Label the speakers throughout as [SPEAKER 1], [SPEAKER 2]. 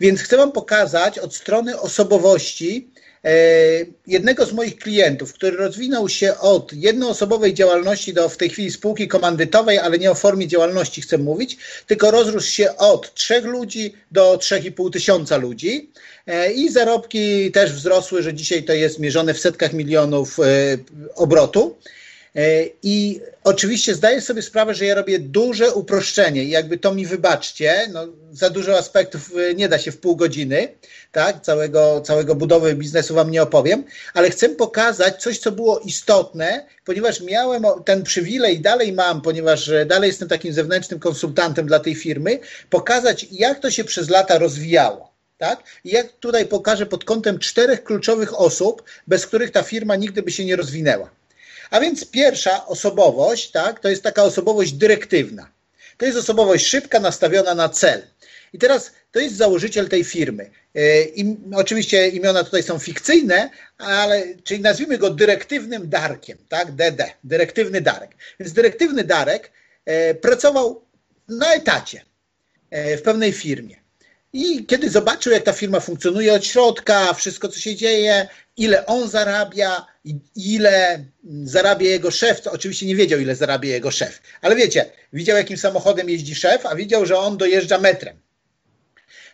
[SPEAKER 1] Więc chcę Wam pokazać od strony osobowości e, jednego z moich klientów, który rozwinął się od jednoosobowej działalności do w tej chwili spółki komandytowej, ale nie o formie działalności chcę mówić, tylko rozrósł się od trzech ludzi do 3,5 tysiąca ludzi e, i zarobki też wzrosły, że dzisiaj to jest mierzone w setkach milionów e, obrotu. E, I oczywiście zdaję sobie sprawę, że ja robię duże uproszczenie i jakby to mi wybaczcie, no, za dużo aspektów e, nie da się w pół godziny, tak, całego, całego budowy biznesu wam nie opowiem, ale chcę pokazać coś, co było istotne, ponieważ miałem ten przywilej, dalej mam, ponieważ e, dalej jestem takim zewnętrznym konsultantem dla tej firmy, pokazać jak to się przez lata rozwijało. Tak? I jak tutaj pokażę pod kątem czterech kluczowych osób, bez których ta firma nigdy by się nie rozwinęła. A więc pierwsza osobowość, tak, to jest taka osobowość dyrektywna. To jest osobowość szybka, nastawiona na cel. I teraz to jest założyciel tej firmy. E, I, oczywiście imiona tutaj są fikcyjne, ale czyli nazwijmy go dyrektywnym Darkiem, tak? DD, dyrektywny Darek. Więc dyrektywny Darek e, pracował na etacie e, w pewnej firmie. I kiedy zobaczył, jak ta firma funkcjonuje od środka, wszystko, co się dzieje, ile on zarabia, ile zarabia jego szef, to oczywiście nie wiedział, ile zarabia jego szef. Ale wiecie, widział, jakim samochodem jeździ szef, a widział, że on dojeżdża metrem.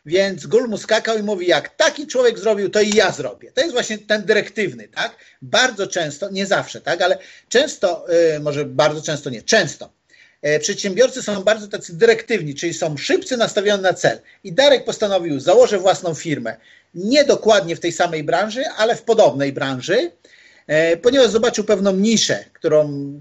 [SPEAKER 1] Więc Gul mu skakał i mówi, jak taki człowiek zrobił, to i ja zrobię. To jest właśnie ten dyrektywny, tak? Bardzo często, nie zawsze, tak? Ale często, yy, może bardzo często nie, często przedsiębiorcy są bardzo tacy dyrektywni, czyli są szybcy, nastawioni na cel. I Darek postanowił, założę własną firmę. Nie dokładnie w tej samej branży, ale w podobnej branży, e, ponieważ zobaczył pewną niszę, którą,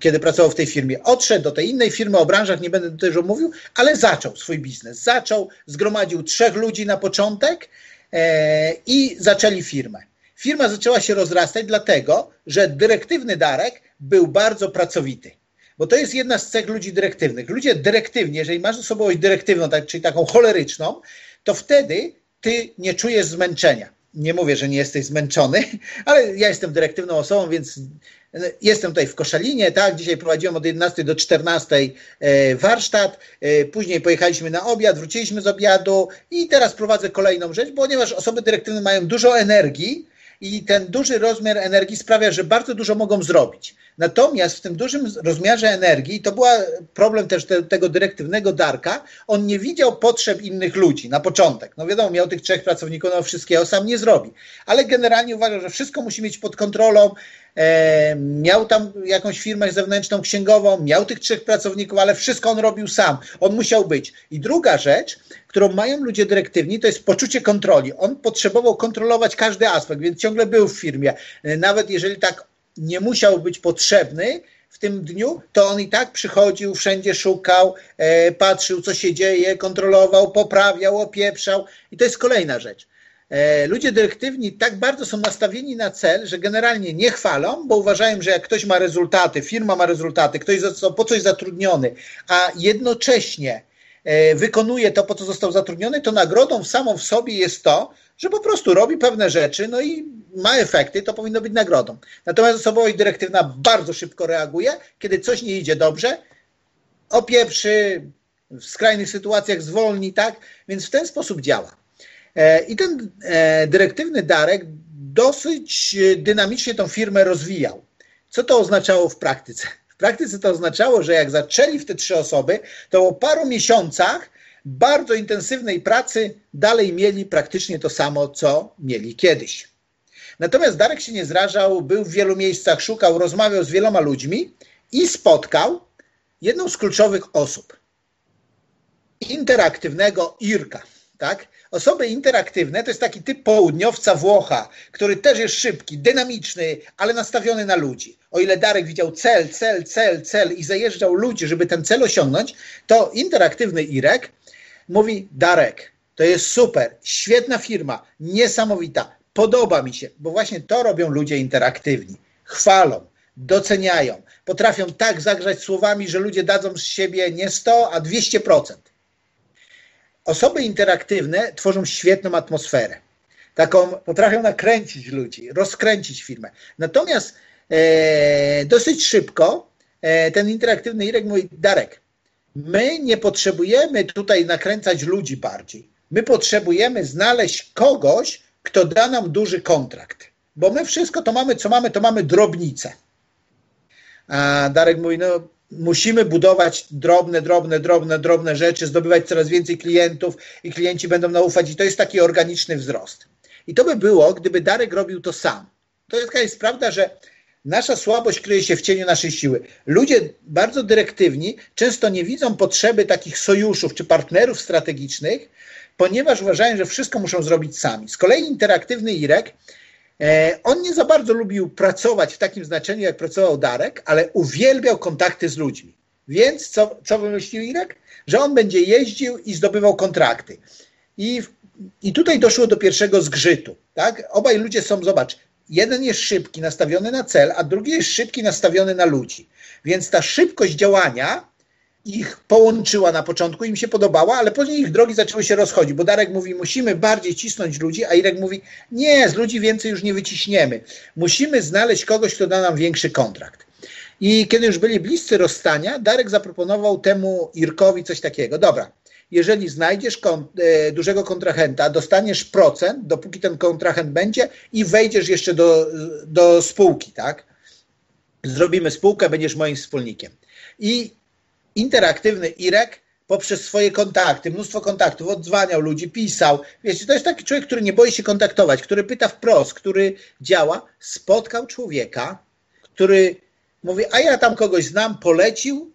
[SPEAKER 1] kiedy pracował w tej firmie, odszedł do tej innej firmy o branżach, nie będę dużo mówił, ale zaczął swój biznes. Zaczął, zgromadził trzech ludzi na początek e, i zaczęli firmę. Firma zaczęła się rozrastać, dlatego że dyrektywny Darek był bardzo pracowity. Bo to jest jedna z cech ludzi dyrektywnych. Ludzie dyrektywnie, jeżeli masz osobowość dyrektywną, tak, czyli taką choleryczną, to wtedy ty nie czujesz zmęczenia. Nie mówię, że nie jesteś zmęczony, ale ja jestem dyrektywną osobą, więc jestem tutaj w Koszalinie, tak? Dzisiaj prowadziłem od 11 do 14 e, warsztat, e, później pojechaliśmy na obiad, wróciliśmy z obiadu i teraz prowadzę kolejną rzecz, ponieważ osoby dyrektywne mają dużo energii i ten duży rozmiar energii sprawia, że bardzo dużo mogą zrobić. Natomiast w tym dużym rozmiarze energii, to był problem też te, tego dyrektywnego Darka, on nie widział potrzeb innych ludzi na początek. No wiadomo, miał tych trzech pracowników, no wszystkiego sam nie zrobi. Ale generalnie uważał, że wszystko musi mieć pod kontrolą, e, miał tam jakąś firmę zewnętrzną, księgową, miał tych trzech pracowników, ale wszystko on robił sam. On musiał być. I druga rzecz, którą mają ludzie dyrektywni, to jest poczucie kontroli. On potrzebował kontrolować każdy aspekt, więc ciągle był w firmie. E, nawet jeżeli tak nie musiał być potrzebny w tym dniu, to on i tak przychodził, wszędzie szukał, e, patrzył, co się dzieje, kontrolował, poprawiał, opieprzał. I to jest kolejna rzecz. E, ludzie dyrektywni tak bardzo są nastawieni na cel, że generalnie nie chwalą, bo uważają, że jak ktoś ma rezultaty, firma ma rezultaty, ktoś został po coś zatrudniony, a jednocześnie wykonuje to, po co został zatrudniony, to nagrodą samą w sobie jest to, że po prostu robi pewne rzeczy, no i ma efekty, to powinno być nagrodą. Natomiast osobowość dyrektywna bardzo szybko reaguje, kiedy coś nie idzie dobrze, opieprzy, w skrajnych sytuacjach zwolni, tak? Więc w ten sposób działa. E, I ten e, dyrektywny Darek dosyć dynamicznie tą firmę rozwijał. Co to oznaczało w praktyce? W praktyce to oznaczało, że jak zaczęli w te trzy osoby, to po paru miesiącach bardzo intensywnej pracy dalej mieli praktycznie to samo, co mieli kiedyś. Natomiast Darek się nie zrażał, był w wielu miejscach, szukał, rozmawiał z wieloma ludźmi i spotkał jedną z kluczowych osób. Interaktywnego Irka. Tak? Osoby interaktywne to jest taki typ południowca Włocha, który też jest szybki, dynamiczny, ale nastawiony na ludzi. O ile Darek widział cel, cel, cel, cel i zajeżdżał ludzi, żeby ten cel osiągnąć, to interaktywny Irek mówi: Darek, to jest super, świetna firma, niesamowita, podoba mi się, bo właśnie to robią ludzie interaktywni. Chwalą, doceniają, potrafią tak zagrzać słowami, że ludzie dadzą z siebie nie 100, a 200%. Osoby interaktywne tworzą świetną atmosferę. Taką potrafią nakręcić ludzi, rozkręcić firmę. Natomiast e, dosyć szybko e, ten interaktywny Irek mówi, Darek, my nie potrzebujemy tutaj nakręcać ludzi bardziej My potrzebujemy znaleźć kogoś, kto da nam duży kontrakt. Bo my wszystko to mamy, co mamy, to mamy drobnice. A Darek mówi, no musimy budować drobne, drobne, drobne, drobne rzeczy, zdobywać coraz więcej klientów i klienci będą naufać i to jest taki organiczny wzrost. I to by było, gdyby Darek robił to sam. To jest, jest prawda, że nasza słabość kryje się w cieniu naszej siły. Ludzie bardzo dyrektywni często nie widzą potrzeby takich sojuszów czy partnerów strategicznych, ponieważ uważają, że wszystko muszą zrobić sami. Z kolei interaktywny Irek on nie za bardzo lubił pracować w takim znaczeniu, jak pracował Darek, ale uwielbiał kontakty z ludźmi. Więc co, co wymyślił Irek? Że on będzie jeździł i zdobywał kontrakty. I, I tutaj doszło do pierwszego zgrzytu. Tak? Obaj ludzie są, zobacz, jeden jest szybki, nastawiony na cel, a drugi jest szybki, nastawiony na ludzi. Więc ta szybkość działania ich połączyła na początku, im się podobała, ale później ich drogi zaczęły się rozchodzić, bo Darek mówi, musimy bardziej cisnąć ludzi, a Irek mówi, nie, z ludzi więcej już nie wyciśniemy. Musimy znaleźć kogoś, kto da nam większy kontrakt. I kiedy już byli bliscy rozstania, Darek zaproponował temu Irkowi coś takiego. Dobra, jeżeli znajdziesz kon, e, dużego kontrahenta, dostaniesz procent, dopóki ten kontrahent będzie i wejdziesz jeszcze do, do spółki, tak? Zrobimy spółkę, będziesz moim wspólnikiem. I interaktywny Irek poprzez swoje kontakty, mnóstwo kontaktów, odzwaniał ludzi, pisał. Wiecie, to jest taki człowiek, który nie boi się kontaktować, który pyta wprost, który działa. Spotkał człowieka, który mówi, a ja tam kogoś znam, polecił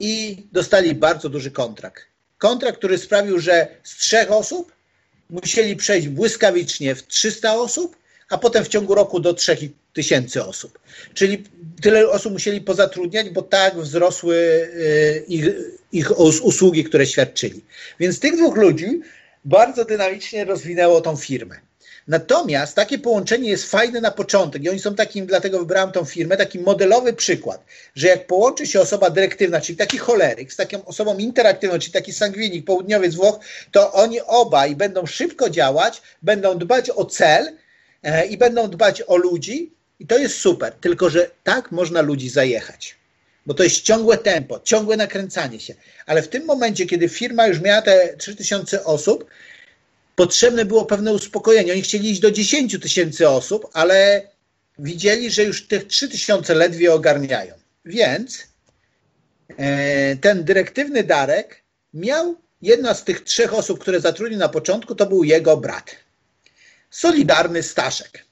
[SPEAKER 1] i dostali bardzo duży kontrakt. Kontrakt, który sprawił, że z trzech osób musieli przejść błyskawicznie w 300 osób, a potem w ciągu roku do 3000 osób. Czyli tyle osób musieli pozatrudniać, bo tak wzrosły y, ich, ich usługi, które świadczyli. Więc tych dwóch ludzi bardzo dynamicznie rozwinęło tą firmę. Natomiast takie połączenie jest fajne na początek i oni są takim, dlatego wybrałem tą firmę, taki modelowy przykład, że jak połączy się osoba dyrektywna, czyli taki choleryk z taką osobą interaktywną, czyli taki sangwinik, południowiec Włoch, to oni obaj będą szybko działać, będą dbać o cel, E, i będą dbać o ludzi i to jest super, tylko że tak można ludzi zajechać. Bo to jest ciągłe tempo, ciągłe nakręcanie się. Ale w tym momencie, kiedy firma już miała te 3000 osób, potrzebne było pewne uspokojenie. Oni chcieli iść do 10 tysięcy osób, ale widzieli, że już tych 3000 ledwie ogarniają. Więc e, ten dyrektywny Darek miał jedna z tych trzech osób, które zatrudnił na początku, to był jego brat solidarny Staszek.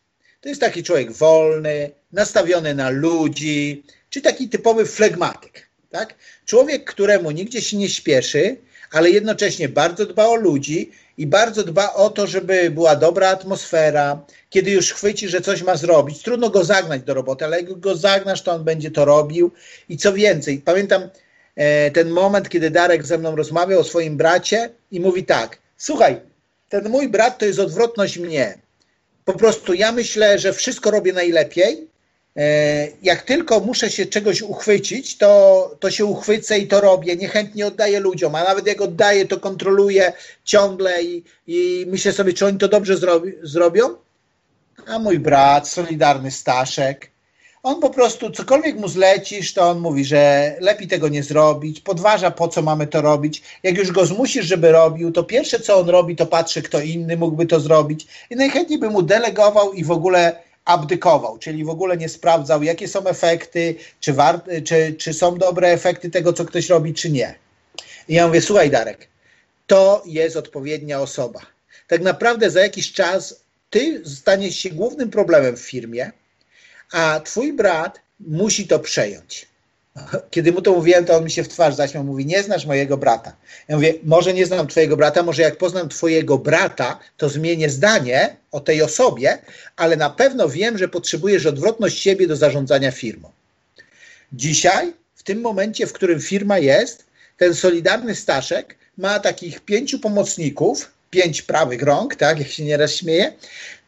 [SPEAKER 1] To jest taki człowiek wolny, nastawiony na ludzi, czy taki typowy flegmatyk. Tak? Człowiek, któremu nigdzie się nie śpieszy, ale jednocześnie bardzo dba o ludzi i bardzo dba o to, żeby była dobra atmosfera. Kiedy już chwyci, że coś ma zrobić, trudno go zagnać do roboty, ale jak go zagnasz, to on będzie to robił. I co więcej, pamiętam e, ten moment, kiedy Darek ze mną rozmawiał o swoim bracie i mówi tak: Słuchaj, ten mój brat to jest odwrotność mnie. Po prostu ja myślę, że wszystko robię najlepiej. E, jak tylko muszę się czegoś uchwycić, to, to się uchwycę i to robię. Niechętnie oddaję ludziom, a nawet jak oddaję, to kontroluję ciągle i, i myślę sobie, czy oni to dobrze zrobi, zrobią. A mój brat, solidarny Staszek, on po prostu, cokolwiek mu zlecisz, to on mówi, że lepiej tego nie zrobić, podważa po co mamy to robić. Jak już go zmusisz, żeby robił, to pierwsze co on robi, to patrzy, kto inny mógłby to zrobić i najchętniej by mu delegował i w ogóle abdykował, czyli w ogóle nie sprawdzał, jakie są efekty, czy, czy, czy są dobre efekty tego, co ktoś robi, czy nie. I ja mówię, słuchaj Darek, to jest odpowiednia osoba. Tak naprawdę za jakiś czas ty staniesz się głównym problemem w firmie, a twój brat musi to przejąć. Kiedy mu to mówiłem, to on mi się w twarz zaśmiał, mówi, nie znasz mojego brata. Ja mówię, może nie znam twojego brata, może jak poznam twojego brata, to zmienię zdanie o tej osobie, ale na pewno wiem, że potrzebujesz odwrotność siebie do zarządzania firmą. Dzisiaj, w tym momencie, w którym firma jest, ten solidarny Staszek ma takich pięciu pomocników, pięć prawych rąk, tak, jak się nieraz śmieje,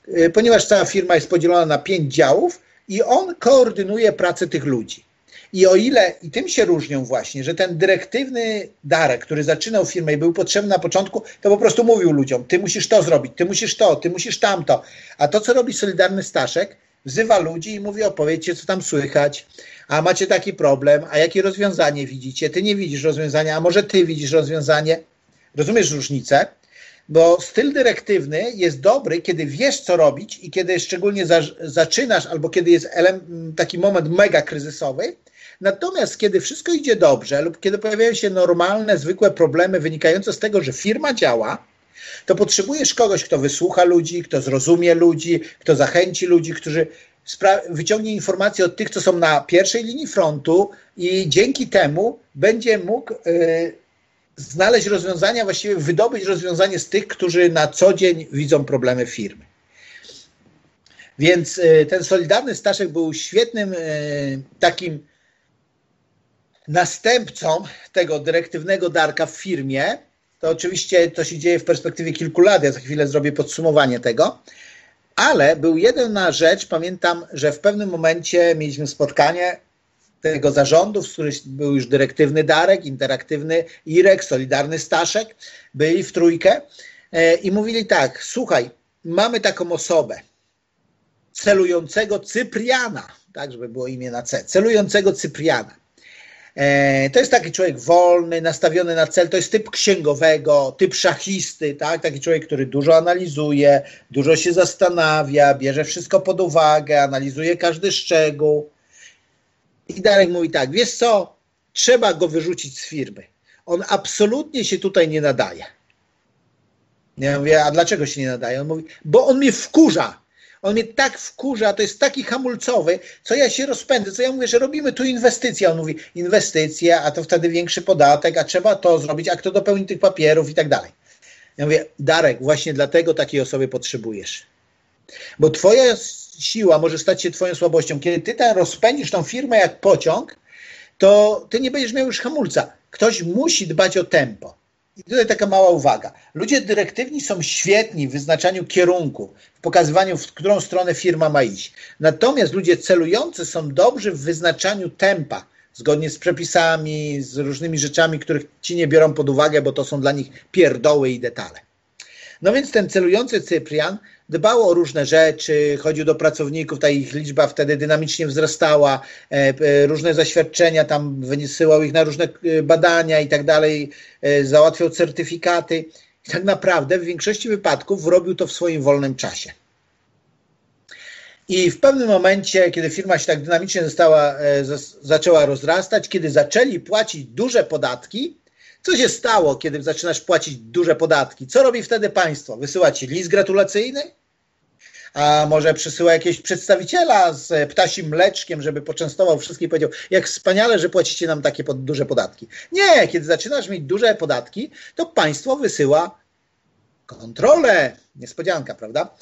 [SPEAKER 1] y, ponieważ cała firma jest podzielona na pięć działów, i on koordynuje pracę tych ludzi. I o ile, i tym się różnią właśnie, że ten dyrektywny Darek, który zaczynał firmę i był potrzebny na początku, to po prostu mówił ludziom, ty musisz to zrobić, ty musisz to, ty musisz tamto. A to, co robi Solidarny Staszek, wzywa ludzi i mówi, opowiedzcie, co tam słychać, a macie taki problem, a jakie rozwiązanie widzicie, ty nie widzisz rozwiązania, a może ty widzisz rozwiązanie. Rozumiesz różnicę? Bo styl dyrektywny jest dobry, kiedy wiesz, co robić i kiedy szczególnie za, zaczynasz, albo kiedy jest taki moment mega kryzysowy. Natomiast kiedy wszystko idzie dobrze, lub kiedy pojawiają się normalne, zwykłe problemy wynikające z tego, że firma działa, to potrzebujesz kogoś, kto wysłucha ludzi, kto zrozumie ludzi, kto zachęci ludzi, którzy wyciągnie informacje od tych, co są na pierwszej linii frontu i dzięki temu będzie mógł y, znaleźć rozwiązania, właściwie wydobyć rozwiązanie z tych, którzy na co dzień widzą problemy firmy. Więc y, ten Solidarny Staszek był świetnym y, takim następcą tego dyrektywnego Darka w firmie. To oczywiście to się dzieje w perspektywie kilku lat, ja za chwilę zrobię podsumowanie tego. Ale był jedna rzecz, pamiętam, że w pewnym momencie mieliśmy spotkanie tego zarządu, z których był już dyrektywny Darek, interaktywny Irek, Solidarny Staszek, byli w trójkę e, i mówili tak, słuchaj, mamy taką osobę, celującego Cypriana, tak, żeby było imię na C, celującego Cypriana. E, to jest taki człowiek wolny, nastawiony na cel, to jest typ księgowego, typ szachisty, tak? taki człowiek, który dużo analizuje, dużo się zastanawia, bierze wszystko pod uwagę, analizuje każdy szczegół. I Darek mówi tak, wiesz co, trzeba go wyrzucić z firmy. On absolutnie się tutaj nie nadaje. Ja mówię, a dlaczego się nie nadaje? On mówi, bo on mnie wkurza. On mnie tak wkurza, to jest taki hamulcowy, co ja się rozpędzę, co ja mówię, że robimy tu inwestycje. On mówi, inwestycje, a to wtedy większy podatek, a trzeba to zrobić, a kto dopełni tych papierów i tak dalej. Ja mówię, Darek, właśnie dlatego takiej osoby potrzebujesz. Bo twoja siła może stać się twoją słabością. Kiedy ty tam rozpędzisz tą firmę jak pociąg, to ty nie będziesz miał już hamulca. Ktoś musi dbać o tempo. I tutaj taka mała uwaga. Ludzie dyrektywni są świetni w wyznaczaniu kierunku, w pokazywaniu, w którą stronę firma ma iść. Natomiast ludzie celujący są dobrzy w wyznaczaniu tempa, zgodnie z przepisami, z różnymi rzeczami, których ci nie biorą pod uwagę, bo to są dla nich pierdoły i detale. No więc ten celujący Cyprian dbał o różne rzeczy, chodził do pracowników, ta ich liczba wtedy dynamicznie wzrastała, e, e, różne zaświadczenia, tam wysyłał ich na różne e, badania i tak dalej, załatwiał certyfikaty. I tak naprawdę w większości wypadków robił to w swoim wolnym czasie. I w pewnym momencie, kiedy firma się tak dynamicznie została, zaczęła rozrastać, kiedy zaczęli płacić duże podatki, co się stało, kiedy zaczynasz płacić duże podatki? Co robi wtedy państwo? Wysyła ci list gratulacyjny? A może przysyła jakiegoś przedstawiciela z ptasim mleczkiem, żeby poczęstował wszystkich i powiedział, jak wspaniale, że płacicie nam takie duże podatki. Nie, kiedy zaczynasz mieć duże podatki, to państwo wysyła kontrolę. Niespodzianka, prawda?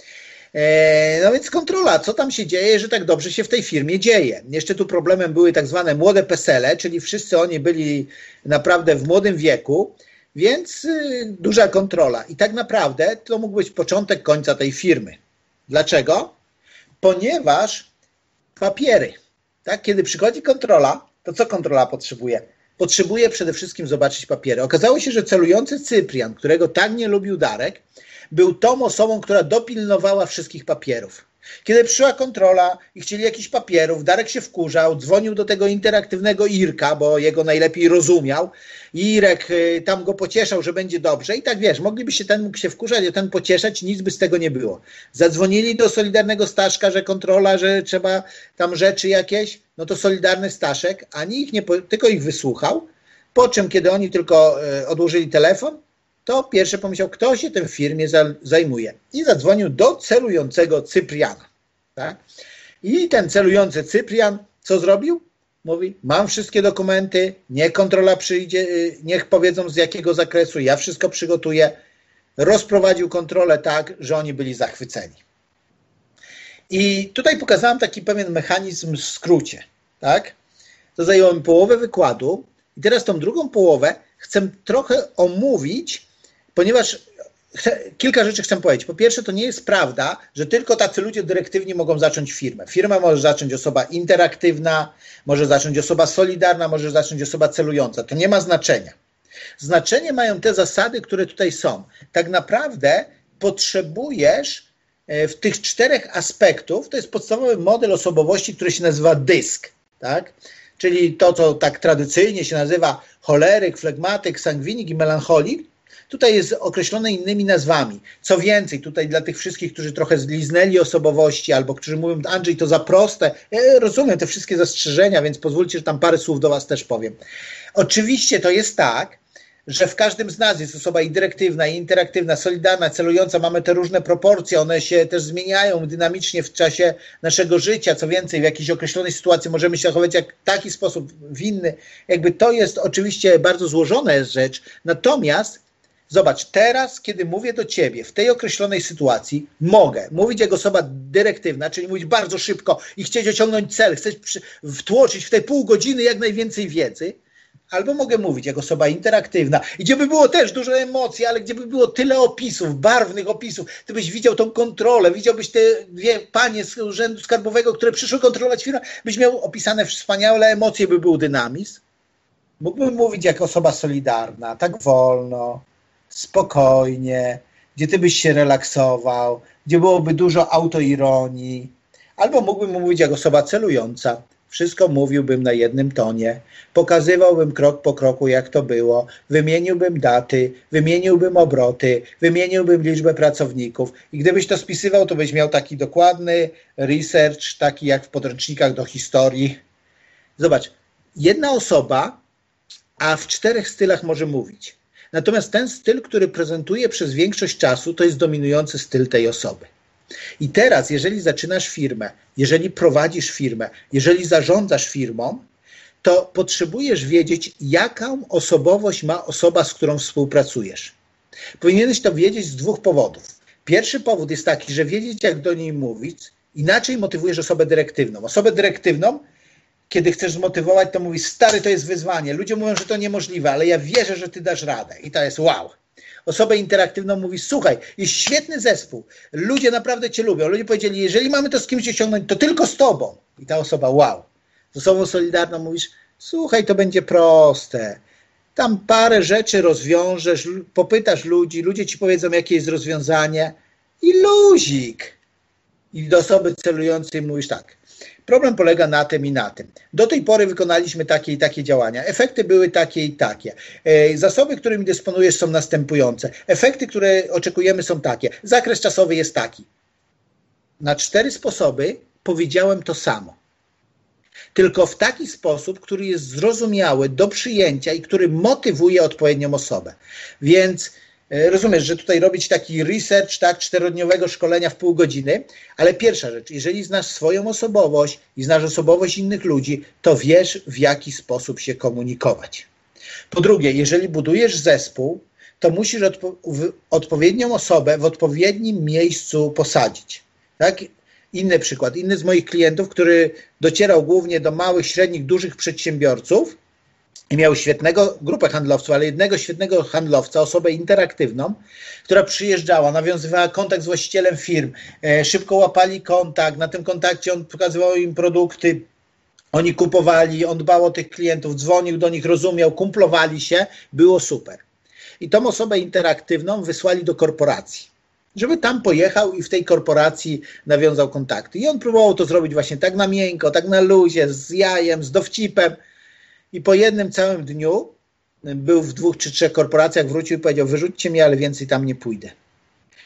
[SPEAKER 1] E, no więc kontrola, co tam się dzieje, że tak dobrze się w tej firmie dzieje. Jeszcze tu problemem były tak zwane młode pesele, czyli wszyscy oni byli naprawdę w młodym wieku, więc y, duża kontrola. I tak naprawdę to mógł być początek końca tej firmy. Dlaczego? Ponieważ papiery, tak, kiedy przychodzi kontrola, to co kontrola potrzebuje? Potrzebuje przede wszystkim zobaczyć papiery. Okazało się, że celujący Cyprian, którego tak nie lubił Darek, był tą osobą, która dopilnowała wszystkich papierów. Kiedy przyszła kontrola i chcieli jakichś papierów, Darek się wkurzał, dzwonił do tego interaktywnego Irka, bo jego najlepiej rozumiał. Irek y, tam go pocieszał, że będzie dobrze. I tak wiesz, mogliby się ten mógł się wkurzać, a ten pocieszać, nic by z tego nie było. Zadzwonili do Solidarnego Staszka, że kontrola, że trzeba tam rzeczy jakieś, no to Solidarny Staszek ani ich nie, tylko ich wysłuchał. Po czym, kiedy oni tylko y, odłożyli telefon, to pierwsze pomyślał, kto się tym firmie zajmuje. I zadzwonił do celującego Cypriana. Tak? I ten celujący Cyprian co zrobił? Mówi, mam wszystkie dokumenty, niech kontrola przyjdzie, y, niech powiedzą z jakiego zakresu, ja wszystko przygotuję. Rozprowadził kontrolę tak, że oni byli zachwyceni. I tutaj pokazałem taki pewien mechanizm w skrócie. Tak? To zajęło mi połowę wykładu. I teraz tą drugą połowę chcę trochę omówić ponieważ chcę, kilka rzeczy chcę powiedzieć. Po pierwsze, to nie jest prawda, że tylko tacy ludzie dyrektywni mogą zacząć firmę. Firma może zacząć osoba interaktywna, może zacząć osoba solidarna, może zacząć osoba celująca. To nie ma znaczenia. Znaczenie mają te zasady, które tutaj są. Tak naprawdę potrzebujesz e, w tych czterech aspektów, to jest podstawowy model osobowości, który się nazywa dysk, tak? Czyli to, co tak tradycyjnie się nazywa choleryk, flegmatyk, sangwinik i melancholik, Tutaj jest określone innymi nazwami. Co więcej, tutaj dla tych wszystkich, którzy trochę zliznęli osobowości albo którzy mówią, Andrzej, to za proste. Ja rozumiem te wszystkie zastrzeżenia, więc pozwólcie, że tam parę słów do Was też powiem. Oczywiście to jest tak, że w każdym z nas jest osoba i dyrektywna, i interaktywna, solidarna, celująca, mamy te różne proporcje, one się też zmieniają dynamicznie w czasie naszego życia. Co więcej, w jakiejś określonej sytuacji możemy się zachować jak taki sposób, w inny. Jakby to jest oczywiście bardzo złożona rzecz, natomiast Zobacz, teraz, kiedy mówię do ciebie w tej określonej sytuacji, mogę mówić jak osoba dyrektywna, czyli mówić bardzo szybko i chcieć osiągnąć cel, chcesz wtłoczyć w tej pół godziny jak najwięcej wiedzy, albo mogę mówić jako osoba interaktywna, gdzie by było też dużo emocji, ale gdzie by było tyle opisów, barwnych opisów, ty byś widział tą kontrolę, widziałbyś te dwie panie z urzędu skarbowego, które przyszły kontrolować firmę, byś miał opisane wspaniałe emocje, by był dynamizm. Mógłbym mówić jako osoba solidarna, tak wolno, spokojnie, gdzie ty byś się relaksował, gdzie byłoby dużo autoironii, albo mógłbym mówić jako osoba celująca, wszystko mówiłbym na jednym tonie, pokazywałbym krok po kroku, jak to było, wymieniłbym daty, wymieniłbym obroty, wymieniłbym liczbę pracowników. I gdybyś to spisywał, to byś miał taki dokładny research, taki jak w podręcznikach do historii. Zobacz, jedna osoba, a w czterech stylach może mówić. Natomiast ten styl, który prezentuje przez większość czasu, to jest dominujący styl tej osoby. I teraz, jeżeli zaczynasz firmę, jeżeli prowadzisz firmę, jeżeli zarządzasz firmą, to potrzebujesz wiedzieć, jaką osobowość ma osoba, z którą współpracujesz. Powinieneś to wiedzieć z dwóch powodów. Pierwszy powód jest taki, że wiedzieć, jak do niej mówić, inaczej motywujesz osobę dyrektywną. Osobę dyrektywną, kiedy chcesz zmotywować, to mówisz, stary, to jest wyzwanie. Ludzie mówią, że to niemożliwe, ale ja wierzę, że ty dasz radę. I to jest wow osobę interaktywną mówi, słuchaj, jest świetny zespół, ludzie naprawdę cię lubią. Ludzie powiedzieli, jeżeli mamy to z kimś osiągnąć, to tylko z tobą. I ta osoba, wow. Z osobą solidarną mówisz, słuchaj, to będzie proste. Tam parę rzeczy rozwiążesz, popytasz ludzi, ludzie ci powiedzą, jakie jest rozwiązanie i luzik. I do osoby celującej mówisz tak, Problem polega na tym i na tym. Do tej pory wykonaliśmy takie i takie działania. Efekty były takie i takie. E, zasoby, którymi dysponujesz, są następujące. Efekty, które oczekujemy, są takie. Zakres czasowy jest taki. Na cztery sposoby powiedziałem to samo. Tylko w taki sposób, który jest zrozumiały do przyjęcia i który motywuje odpowiednią osobę. Więc rozumiesz, że tutaj robić taki research, tak, czterodniowego szkolenia w pół godziny, ale pierwsza rzecz, jeżeli znasz swoją osobowość i znasz osobowość innych ludzi, to wiesz, w jaki sposób się komunikować. Po drugie, jeżeli budujesz zespół, to musisz odpo odpowiednią osobę w odpowiednim miejscu posadzić. Tak? Inny przykład. Inny z moich klientów, który docierał głównie do małych, średnich, dużych przedsiębiorców, i miał świetnego grupę handlowców, ale jednego świetnego handlowca, osobę interaktywną, która przyjeżdżała, nawiązywała kontakt z właścicielem firm, e, szybko łapali kontakt, na tym kontakcie on pokazywał im produkty, oni kupowali, on dbał o tych klientów, dzwonił do nich, rozumiał, kumplowali się, było super. I tą osobę interaktywną wysłali do korporacji, żeby tam pojechał i w tej korporacji nawiązał kontakty. I on próbował to zrobić właśnie tak na miękko, tak na luzie, z jajem, z dowcipem, i po jednym całym dniu był w dwóch czy trzech korporacjach, wrócił i powiedział: Wyrzućcie mnie, ale więcej tam nie pójdę.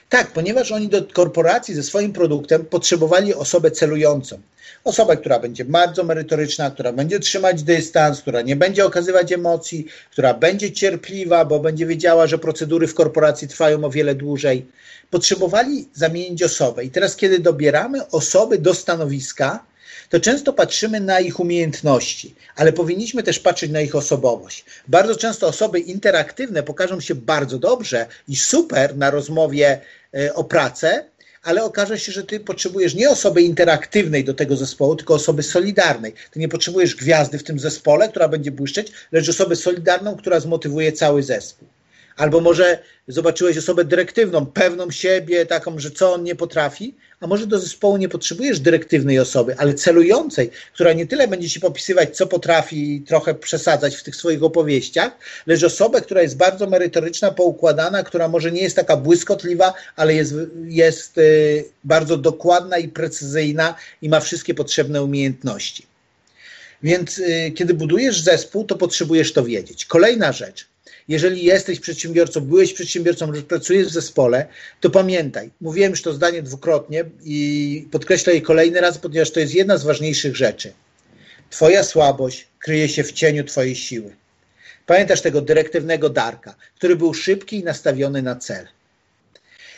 [SPEAKER 1] Tak, ponieważ oni do korporacji ze swoim produktem potrzebowali osobę celującą. Osobę, która będzie bardzo merytoryczna, która będzie trzymać dystans, która nie będzie okazywać emocji, która będzie cierpliwa, bo będzie wiedziała, że procedury w korporacji trwają o wiele dłużej. Potrzebowali zamienić osobę. I teraz, kiedy dobieramy osoby do stanowiska, to często patrzymy na ich umiejętności, ale powinniśmy też patrzeć na ich osobowość. Bardzo często osoby interaktywne pokażą się bardzo dobrze i super na rozmowie e, o pracę, ale okaże się, że ty potrzebujesz nie osoby interaktywnej do tego zespołu, tylko osoby solidarnej. Ty nie potrzebujesz gwiazdy w tym zespole, która będzie błyszczeć, lecz osoby solidarną, która zmotywuje cały zespół. Albo może zobaczyłeś osobę dyrektywną, pewną siebie, taką, że co on nie potrafi, a może do zespołu nie potrzebujesz dyrektywnej osoby, ale celującej, która nie tyle będzie ci popisywać, co potrafi i trochę przesadzać w tych swoich opowieściach, lecz osobę, która jest bardzo merytoryczna, poukładana, która może nie jest taka błyskotliwa, ale jest, jest y, bardzo dokładna i precyzyjna i ma wszystkie potrzebne umiejętności. Więc y, kiedy budujesz zespół, to potrzebujesz to wiedzieć. Kolejna rzecz. Jeżeli jesteś przedsiębiorcą, byłeś przedsiębiorcą, pracujesz w zespole, to pamiętaj, mówiłem już to zdanie dwukrotnie i podkreślę je kolejny raz, ponieważ to jest jedna z ważniejszych rzeczy. Twoja słabość kryje się w cieniu Twojej siły. Pamiętasz tego dyrektywnego Darka, który był szybki i nastawiony na cel.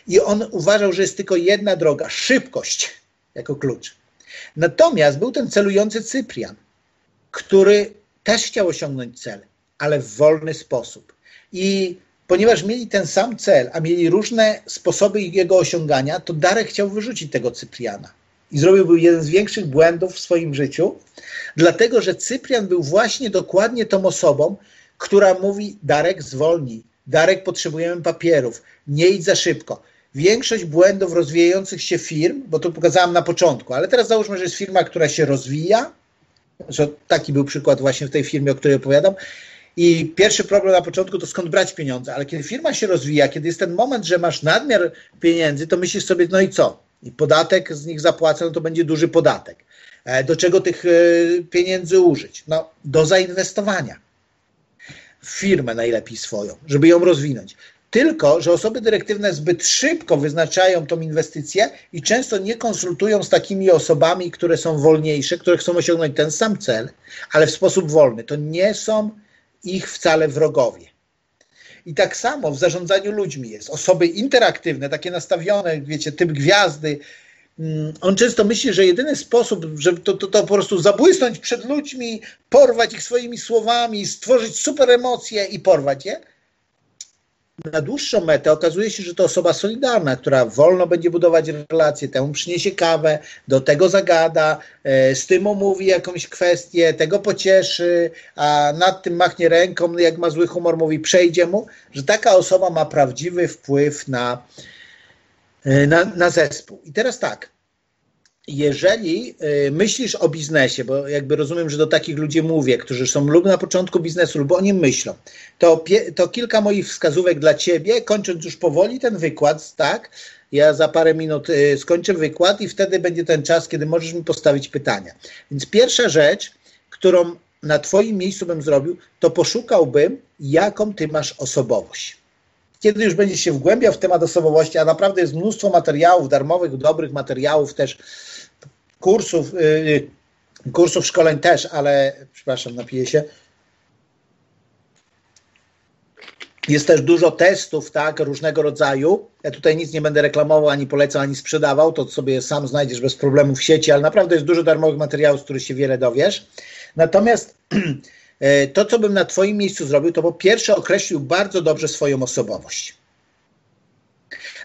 [SPEAKER 1] I on uważał, że jest tylko jedna droga szybkość jako klucz. Natomiast był ten celujący Cyprian, który też chciał osiągnąć cel, ale w wolny sposób. I ponieważ mieli ten sam cel, a mieli różne sposoby jego osiągania, to Darek chciał wyrzucić tego Cypriana. I zrobił jeden z większych błędów w swoim życiu, dlatego że Cyprian był właśnie dokładnie tą osobą, która mówi: Darek, zwolnij. Darek, potrzebujemy papierów. Nie idź za szybko. Większość błędów rozwijających się firm, bo to pokazałem na początku, ale teraz załóżmy, że jest firma, która się rozwija, że taki był przykład właśnie w tej firmie, o której opowiadam. I pierwszy problem na początku to skąd brać pieniądze, ale kiedy firma się rozwija, kiedy jest ten moment, że masz nadmiar pieniędzy, to myślisz sobie, no i co? I podatek z nich zapłacę, no to będzie duży podatek. E, do czego tych e, pieniędzy użyć? No, do zainwestowania w firmę najlepiej swoją, żeby ją rozwinąć. Tylko, że osoby dyrektywne zbyt szybko wyznaczają tą inwestycję i często nie konsultują z takimi osobami, które są wolniejsze, które chcą osiągnąć ten sam cel, ale w sposób wolny. To nie są ich wcale wrogowie. I tak samo w zarządzaniu ludźmi jest. Osoby interaktywne, takie nastawione, wiecie, typ gwiazdy. Mm, on często myśli, że jedyny sposób, żeby to, to, to po prostu zabłysnąć przed ludźmi, porwać ich swoimi słowami, stworzyć super emocje i porwać je, na dłuższą metę okazuje się, że to osoba solidarna, która wolno będzie budować relacje, temu przyniesie kawę, do tego zagada, e, z tym omówi jakąś kwestię, tego pocieszy, a nad tym machnie ręką, jak ma zły humor, mówi przejdzie mu, że taka osoba ma prawdziwy wpływ na, e, na, na zespół. I teraz tak, jeżeli y, myślisz o biznesie, bo jakby rozumiem, że do takich ludzi mówię, którzy są lub na początku biznesu, lub o nim myślą, to, to kilka moich wskazówek dla ciebie, kończąc już powoli ten wykład, tak? Ja za parę minut y, skończę wykład i wtedy będzie ten czas, kiedy możesz mi postawić pytania. Więc pierwsza rzecz, którą na Twoim miejscu bym zrobił, to poszukałbym, jaką Ty masz osobowość. Kiedy już będziesz się wgłębiał w temat osobowości, a naprawdę jest mnóstwo materiałów darmowych, dobrych materiałów też kursów, y, y, kursów szkoleń też, ale przepraszam, napiję się. Jest też dużo testów, tak, różnego rodzaju. Ja tutaj nic nie będę reklamował, ani polecał, ani sprzedawał, to sobie sam znajdziesz bez problemu w sieci, ale naprawdę jest dużo darmowych materiałów, z których się wiele dowiesz. Natomiast to, co bym na Twoim miejscu zrobił, to po pierwsze określił bardzo dobrze swoją osobowość.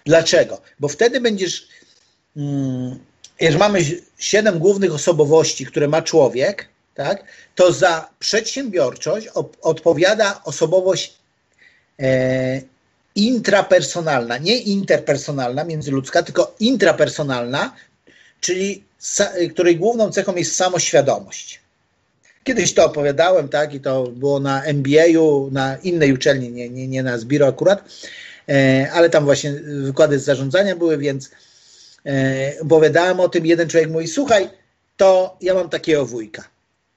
[SPEAKER 1] Dlaczego? Bo wtedy będziesz. Hmm, jeżeli mamy siedem głównych osobowości, które ma człowiek, tak, to za przedsiębiorczość odpowiada osobowość e, intrapersonalna, nie interpersonalna, międzyludzka, tylko intrapersonalna, czyli sa, której główną cechą jest samoświadomość. Kiedyś to opowiadałem, tak, i to było na MBA-u, na innej uczelni, nie, nie, nie na Zbiro akurat, e, ale tam właśnie wykłady z zarządzania były, więc E, opowiadałem o tym, jeden człowiek mówi, słuchaj, to ja mam takiego wujka.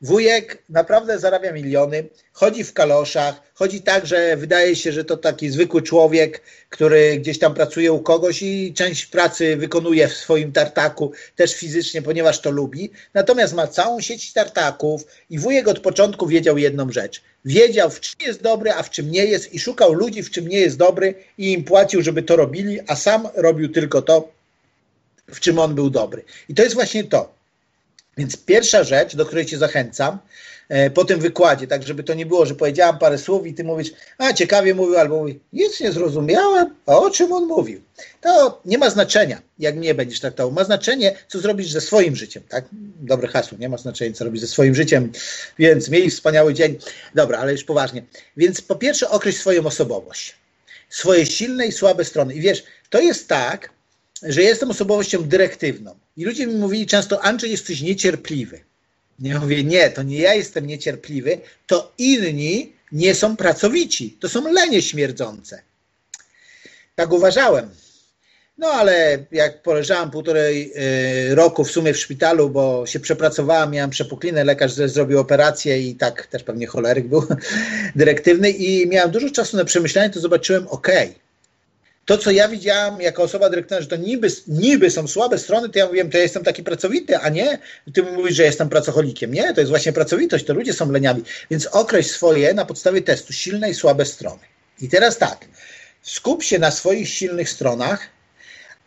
[SPEAKER 1] Wujek naprawdę zarabia miliony, chodzi w kaloszach, chodzi tak, że wydaje się, że to taki zwykły człowiek, który gdzieś tam pracuje u kogoś i część pracy wykonuje w swoim tartaku, też fizycznie, ponieważ to lubi. Natomiast ma całą sieć tartaków i wujek od początku wiedział jedną rzecz. Wiedział, w czym jest dobry, a w czym nie jest i szukał ludzi, w czym nie jest dobry i im płacił, żeby to robili, a sam robił tylko to, w czym on był dobry. I to jest właśnie to. Więc pierwsza rzecz, do której Cię zachęcam, e, po tym wykładzie, tak żeby to nie było, że powiedziałam parę słów i ty mówisz, a ciekawie mówił, albo mówi, nic nie zrozumiałem, a o czym on mówił. To nie ma znaczenia, jak mnie będziesz traktował. Ma znaczenie, co zrobisz ze swoim życiem, tak? Dobre hasło, nie ma znaczenia, co robisz ze swoim życiem, więc miej wspaniały dzień. Dobra, ale już poważnie. Więc po pierwsze określ swoją osobowość, swoje silne i słabe strony. I wiesz, to jest tak, że jestem osobowością dyrektywną. I ludzie mi mówili często, Andrzej, jesteś niecierpliwy. Ja mówię, nie, to nie ja jestem niecierpliwy, to inni nie są pracowici. To są lenie śmierdzące. Tak uważałem. No ale jak poleżałam półtorej y, roku w sumie w szpitalu, bo się przepracowałam, miałam przepuklinę, lekarz zrobił operację i tak też pewnie choleryk był dyrektywny i miałam dużo czasu na przemyślenie, to zobaczyłem, okej, okay, to, co ja widziałam jako osoba dyrektora, że to niby, niby są słabe strony, to ja mówiłem, to ja jestem taki pracowity, a nie ty mówisz, że jestem pracocholikiem. Nie, to jest właśnie pracowitość, to ludzie są leniawi. Więc określ swoje na podstawie testu silne i słabe strony. I teraz tak, skup się na swoich silnych stronach,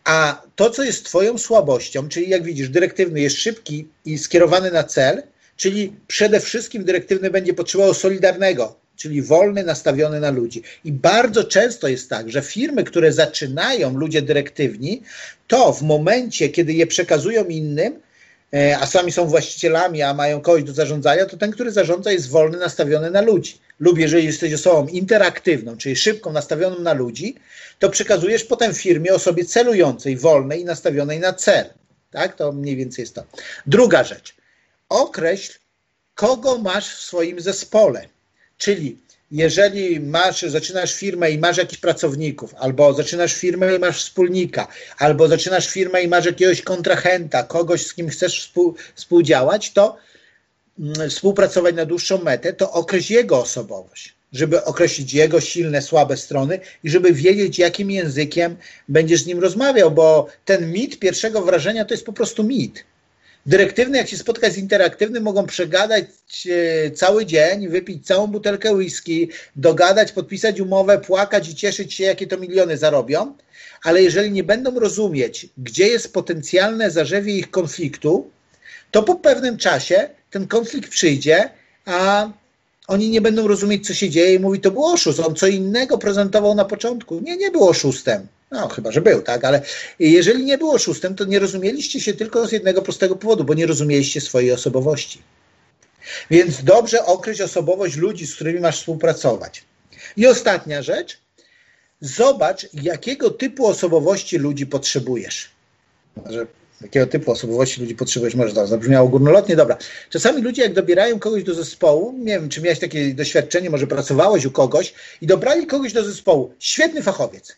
[SPEAKER 1] a to, co jest Twoją słabością, czyli jak widzisz, dyrektywny jest szybki i skierowany na cel, czyli przede wszystkim dyrektywny będzie potrzebował solidarnego, czyli wolny, nastawiony na ludzi. I bardzo często jest tak, że firmy, które zaczynają ludzie dyrektywni, to w momencie, kiedy je przekazują innym, e, a sami są właścicielami, a mają kogoś do zarządzania, to ten, który zarządza, jest wolny, nastawiony na ludzi. Lub jeżeli jesteś osobą interaktywną, czyli szybką, nastawioną na ludzi, to przekazujesz potem firmie osobie celującej, wolnej i nastawionej na cel. Tak? To mniej więcej jest to. Druga rzecz. Określ, kogo masz w swoim zespole. Czyli jeżeli masz, zaczynasz firmę i masz jakichś pracowników, albo zaczynasz firmę i masz wspólnika, albo zaczynasz firmę i masz jakiegoś kontrahenta, kogoś, z kim chcesz współ, współdziałać, to mm, współpracować na dłuższą metę, to określ jego osobowość, żeby określić jego silne, słabe strony i żeby wiedzieć, jakim językiem będziesz z nim rozmawiał, bo ten mit pierwszego wrażenia to jest po prostu mit. Dyrektywny, jak się spotkać z interaktywnym, mogą przegadać e, cały dzień, wypić całą butelkę whisky, dogadać, podpisać umowę, płakać i cieszyć się, jakie to miliony zarobią, ale jeżeli nie będą rozumieć, gdzie jest potencjalne zarzewie ich konfliktu, to po pewnym czasie ten konflikt przyjdzie, a oni nie będą rozumieć, co się dzieje i mówi, to był oszust, on co innego prezentował na początku. Nie, nie był oszustem. No, chyba, że był, tak, ale jeżeli nie było oszustem, to nie rozumieliście się tylko z jednego prostego powodu, bo nie rozumieliście swojej osobowości. Więc dobrze określ osobowość ludzi, z którymi masz współpracować. I ostatnia rzecz, zobacz, jakiego typu osobowości ludzi potrzebujesz. Może jakiego typu osobowości ludzi potrzebujesz, może to zabrzmiało górnolotnie, dobra. Czasami ludzie, jak dobierają kogoś do zespołu, nie wiem, czy miałeś takie doświadczenie, może pracowałeś u kogoś i dobrali kogoś do zespołu, świetny fachowiec,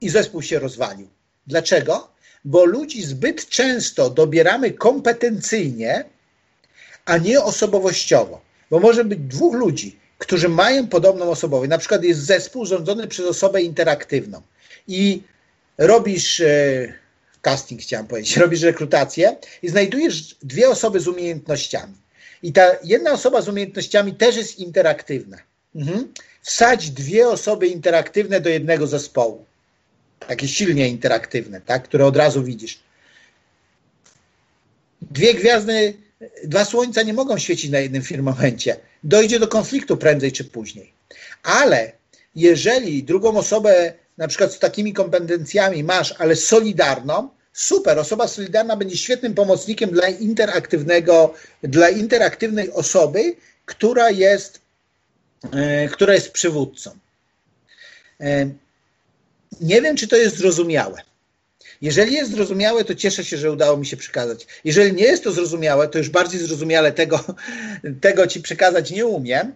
[SPEAKER 1] i zespół się rozwalił. Dlaczego? Bo ludzi zbyt często dobieramy kompetencyjnie, a nie osobowościowo. Bo może być dwóch ludzi, którzy mają podobną osobowość. Na przykład jest zespół rządzony przez osobę interaktywną i robisz e, casting, chciałem powiedzieć, robisz rekrutację i znajdujesz dwie osoby z umiejętnościami. I ta jedna osoba z umiejętnościami też jest interaktywna. Mhm. Wsadź dwie osoby interaktywne do jednego zespołu takie silnie interaktywne, tak, które od razu widzisz. Dwie gwiazdy, dwa słońca nie mogą świecić na jednym firmamencie. Dojdzie do konfliktu prędzej czy później. Ale jeżeli drugą osobę, na przykład z takimi kompetencjami masz, ale solidarną, super, osoba solidarna będzie świetnym pomocnikiem dla interaktywnego, dla interaktywnej osoby, która jest, e, która jest przywódcą. Nie wiem, czy to jest zrozumiałe. Jeżeli jest zrozumiałe, to cieszę się, że udało mi się przekazać. Jeżeli nie jest to zrozumiałe, to już bardziej zrozumiale tego, tego ci przekazać nie umiem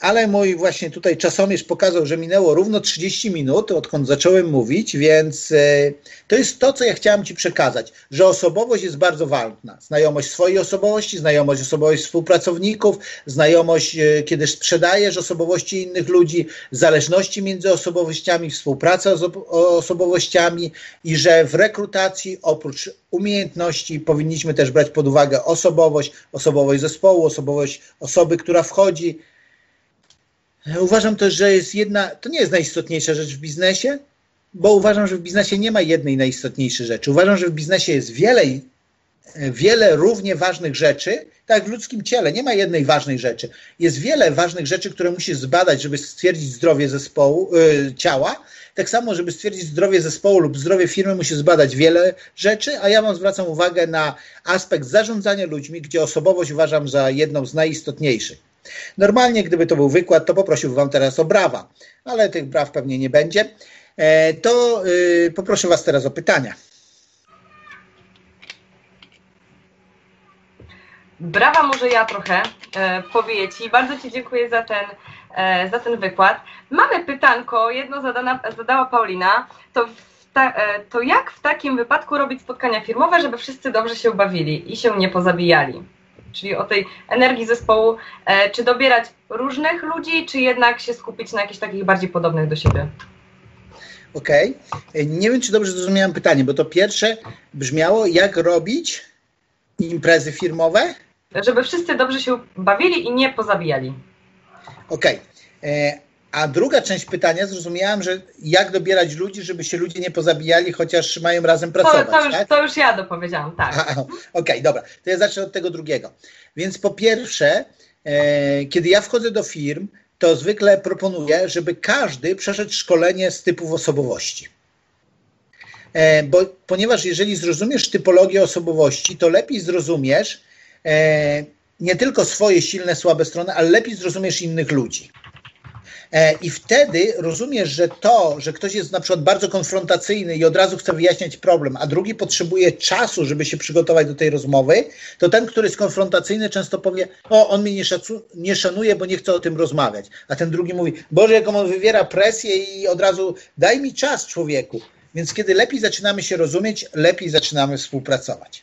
[SPEAKER 1] ale mój właśnie tutaj czasomierz pokazał, że minęło równo 30 minut, odkąd zacząłem mówić, więc e, to jest to, co ja chciałem Ci przekazać, że osobowość jest bardzo ważna. Znajomość swojej osobowości, znajomość osobowości współpracowników, znajomość, e, kiedy sprzedajesz osobowości innych ludzi, zależności między osobowościami, współpraca z osobowościami i że w rekrutacji oprócz umiejętności powinniśmy też brać pod uwagę osobowość, osobowość zespołu, osobowość osoby, która wchodzi. Uważam też, że jest jedna, to nie jest najistotniejsza rzecz w biznesie, bo uważam, że w biznesie nie ma jednej najistotniejszej rzeczy. Uważam, że w biznesie jest wiele, wiele równie ważnych rzeczy, tak jak w ludzkim ciele, nie ma jednej ważnej rzeczy. Jest wiele ważnych rzeczy, które musisz zbadać, żeby stwierdzić zdrowie zespołu, yy, ciała, tak samo, żeby stwierdzić zdrowie zespołu lub zdrowie firmy, musi zbadać wiele rzeczy, a ja Wam zwracam uwagę na aspekt zarządzania ludźmi, gdzie osobowość uważam za jedną z najistotniejszych. Normalnie, gdyby to był wykład, to poprosiłbym Wam teraz o brawa, ale tych braw pewnie nie będzie. E, to yy, poproszę Was teraz o pytania.
[SPEAKER 2] Brawa może ja trochę e, powiedzieć Ci. Bardzo Ci dziękuję za ten E, za ten wykład. Mamy pytanko, jedno zadana, zadała Paulina, to ta, to jak w takim wypadku robić spotkania firmowe, żeby wszyscy dobrze się bawili i się nie pozabijali? Czyli o tej energii zespołu, czy dobierać różnych ludzi, czy jednak się skupić na jakichś takich bardziej podobnych do siebie?
[SPEAKER 1] Okej. Okay. Nie wiem, czy dobrze zrozumiałem pytanie, bo to pierwsze brzmiało, jak robić imprezy firmowe?
[SPEAKER 2] Żeby wszyscy dobrze się bawili i nie pozabijali.
[SPEAKER 1] Okej. Okay. A druga część pytania zrozumiałam, że jak dobierać ludzi, żeby się ludzie nie pozabijali, chociaż mają razem pracować.
[SPEAKER 2] To, to, już, tak? to już ja dopowiedziałam, tak.
[SPEAKER 1] Okej, okay, dobra. To ja zacznę od tego drugiego. Więc po pierwsze, e, kiedy ja wchodzę do firm, to zwykle proponuję, żeby każdy przeszedł szkolenie z typów osobowości. E, bo, ponieważ jeżeli zrozumiesz typologię osobowości, to lepiej zrozumiesz e, nie tylko swoje silne, słabe strony, ale lepiej zrozumiesz innych ludzi. E, I wtedy rozumiesz, że to, że ktoś jest na przykład bardzo konfrontacyjny i od razu chce wyjaśniać problem, a drugi potrzebuje czasu, żeby się przygotować do tej rozmowy, to ten, który jest konfrontacyjny, często powie: O, on mnie nie, szacu- nie szanuje, bo nie chce o tym rozmawiać. A ten drugi mówi: Boże, jaką on wywiera presję i od razu daj mi czas, człowieku. Więc kiedy lepiej zaczynamy się rozumieć, lepiej zaczynamy współpracować.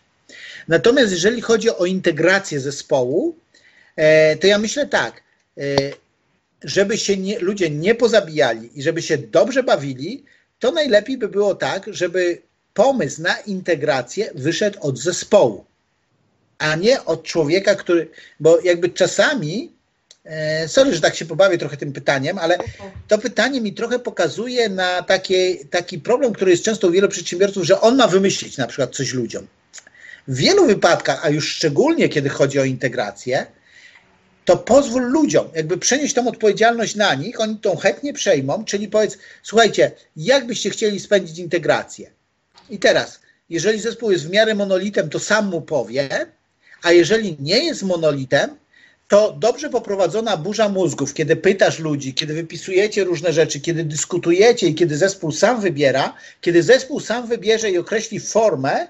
[SPEAKER 1] Natomiast jeżeli chodzi o integrację zespołu, e, to ja myślę tak e, żeby się nie, ludzie nie pozabijali i żeby się dobrze bawili, to najlepiej by było tak, żeby pomysł na integrację wyszedł od zespołu, a nie od człowieka, który, bo jakby czasami, e, sorry, że tak się pobawię trochę tym pytaniem, ale to pytanie mi trochę pokazuje na taki problem, który jest często u wielu przedsiębiorców, że on ma wymyślić na przykład coś ludziom. W wielu wypadkach, a już szczególnie kiedy chodzi o integrację, to pozwól ludziom jakby przenieść tą odpowiedzialność na nich, oni tą chętnie przejmą, czyli powiedz, słuchajcie, jak byście chcieli spędzić integrację? I teraz, jeżeli zespół jest w miarę monolitem, to sam mu powie, a jeżeli nie jest monolitem, to dobrze poprowadzona burza mózgów, kiedy pytasz ludzi, kiedy wypisujecie różne rzeczy, kiedy dyskutujecie i kiedy zespół sam wybiera, kiedy zespół sam wybierze i określi formę,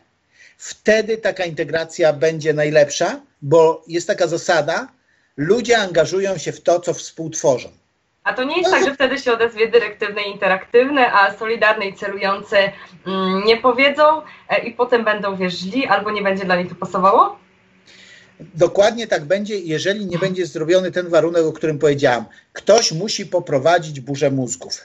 [SPEAKER 1] wtedy taka integracja będzie najlepsza, bo jest taka zasada, ludzie angażują się w to, co współtworzą.
[SPEAKER 2] A to nie jest no, tak, że wtedy się odezwie dyrektywne i interaktywne, a solidarne i celujące mm, nie powiedzą e, i potem będą wiesz, źli albo nie będzie dla nich to pasowało?
[SPEAKER 1] Dokładnie tak będzie, jeżeli nie będzie zrobiony ten warunek, o którym powiedziałam. Ktoś musi poprowadzić burzę mózgów.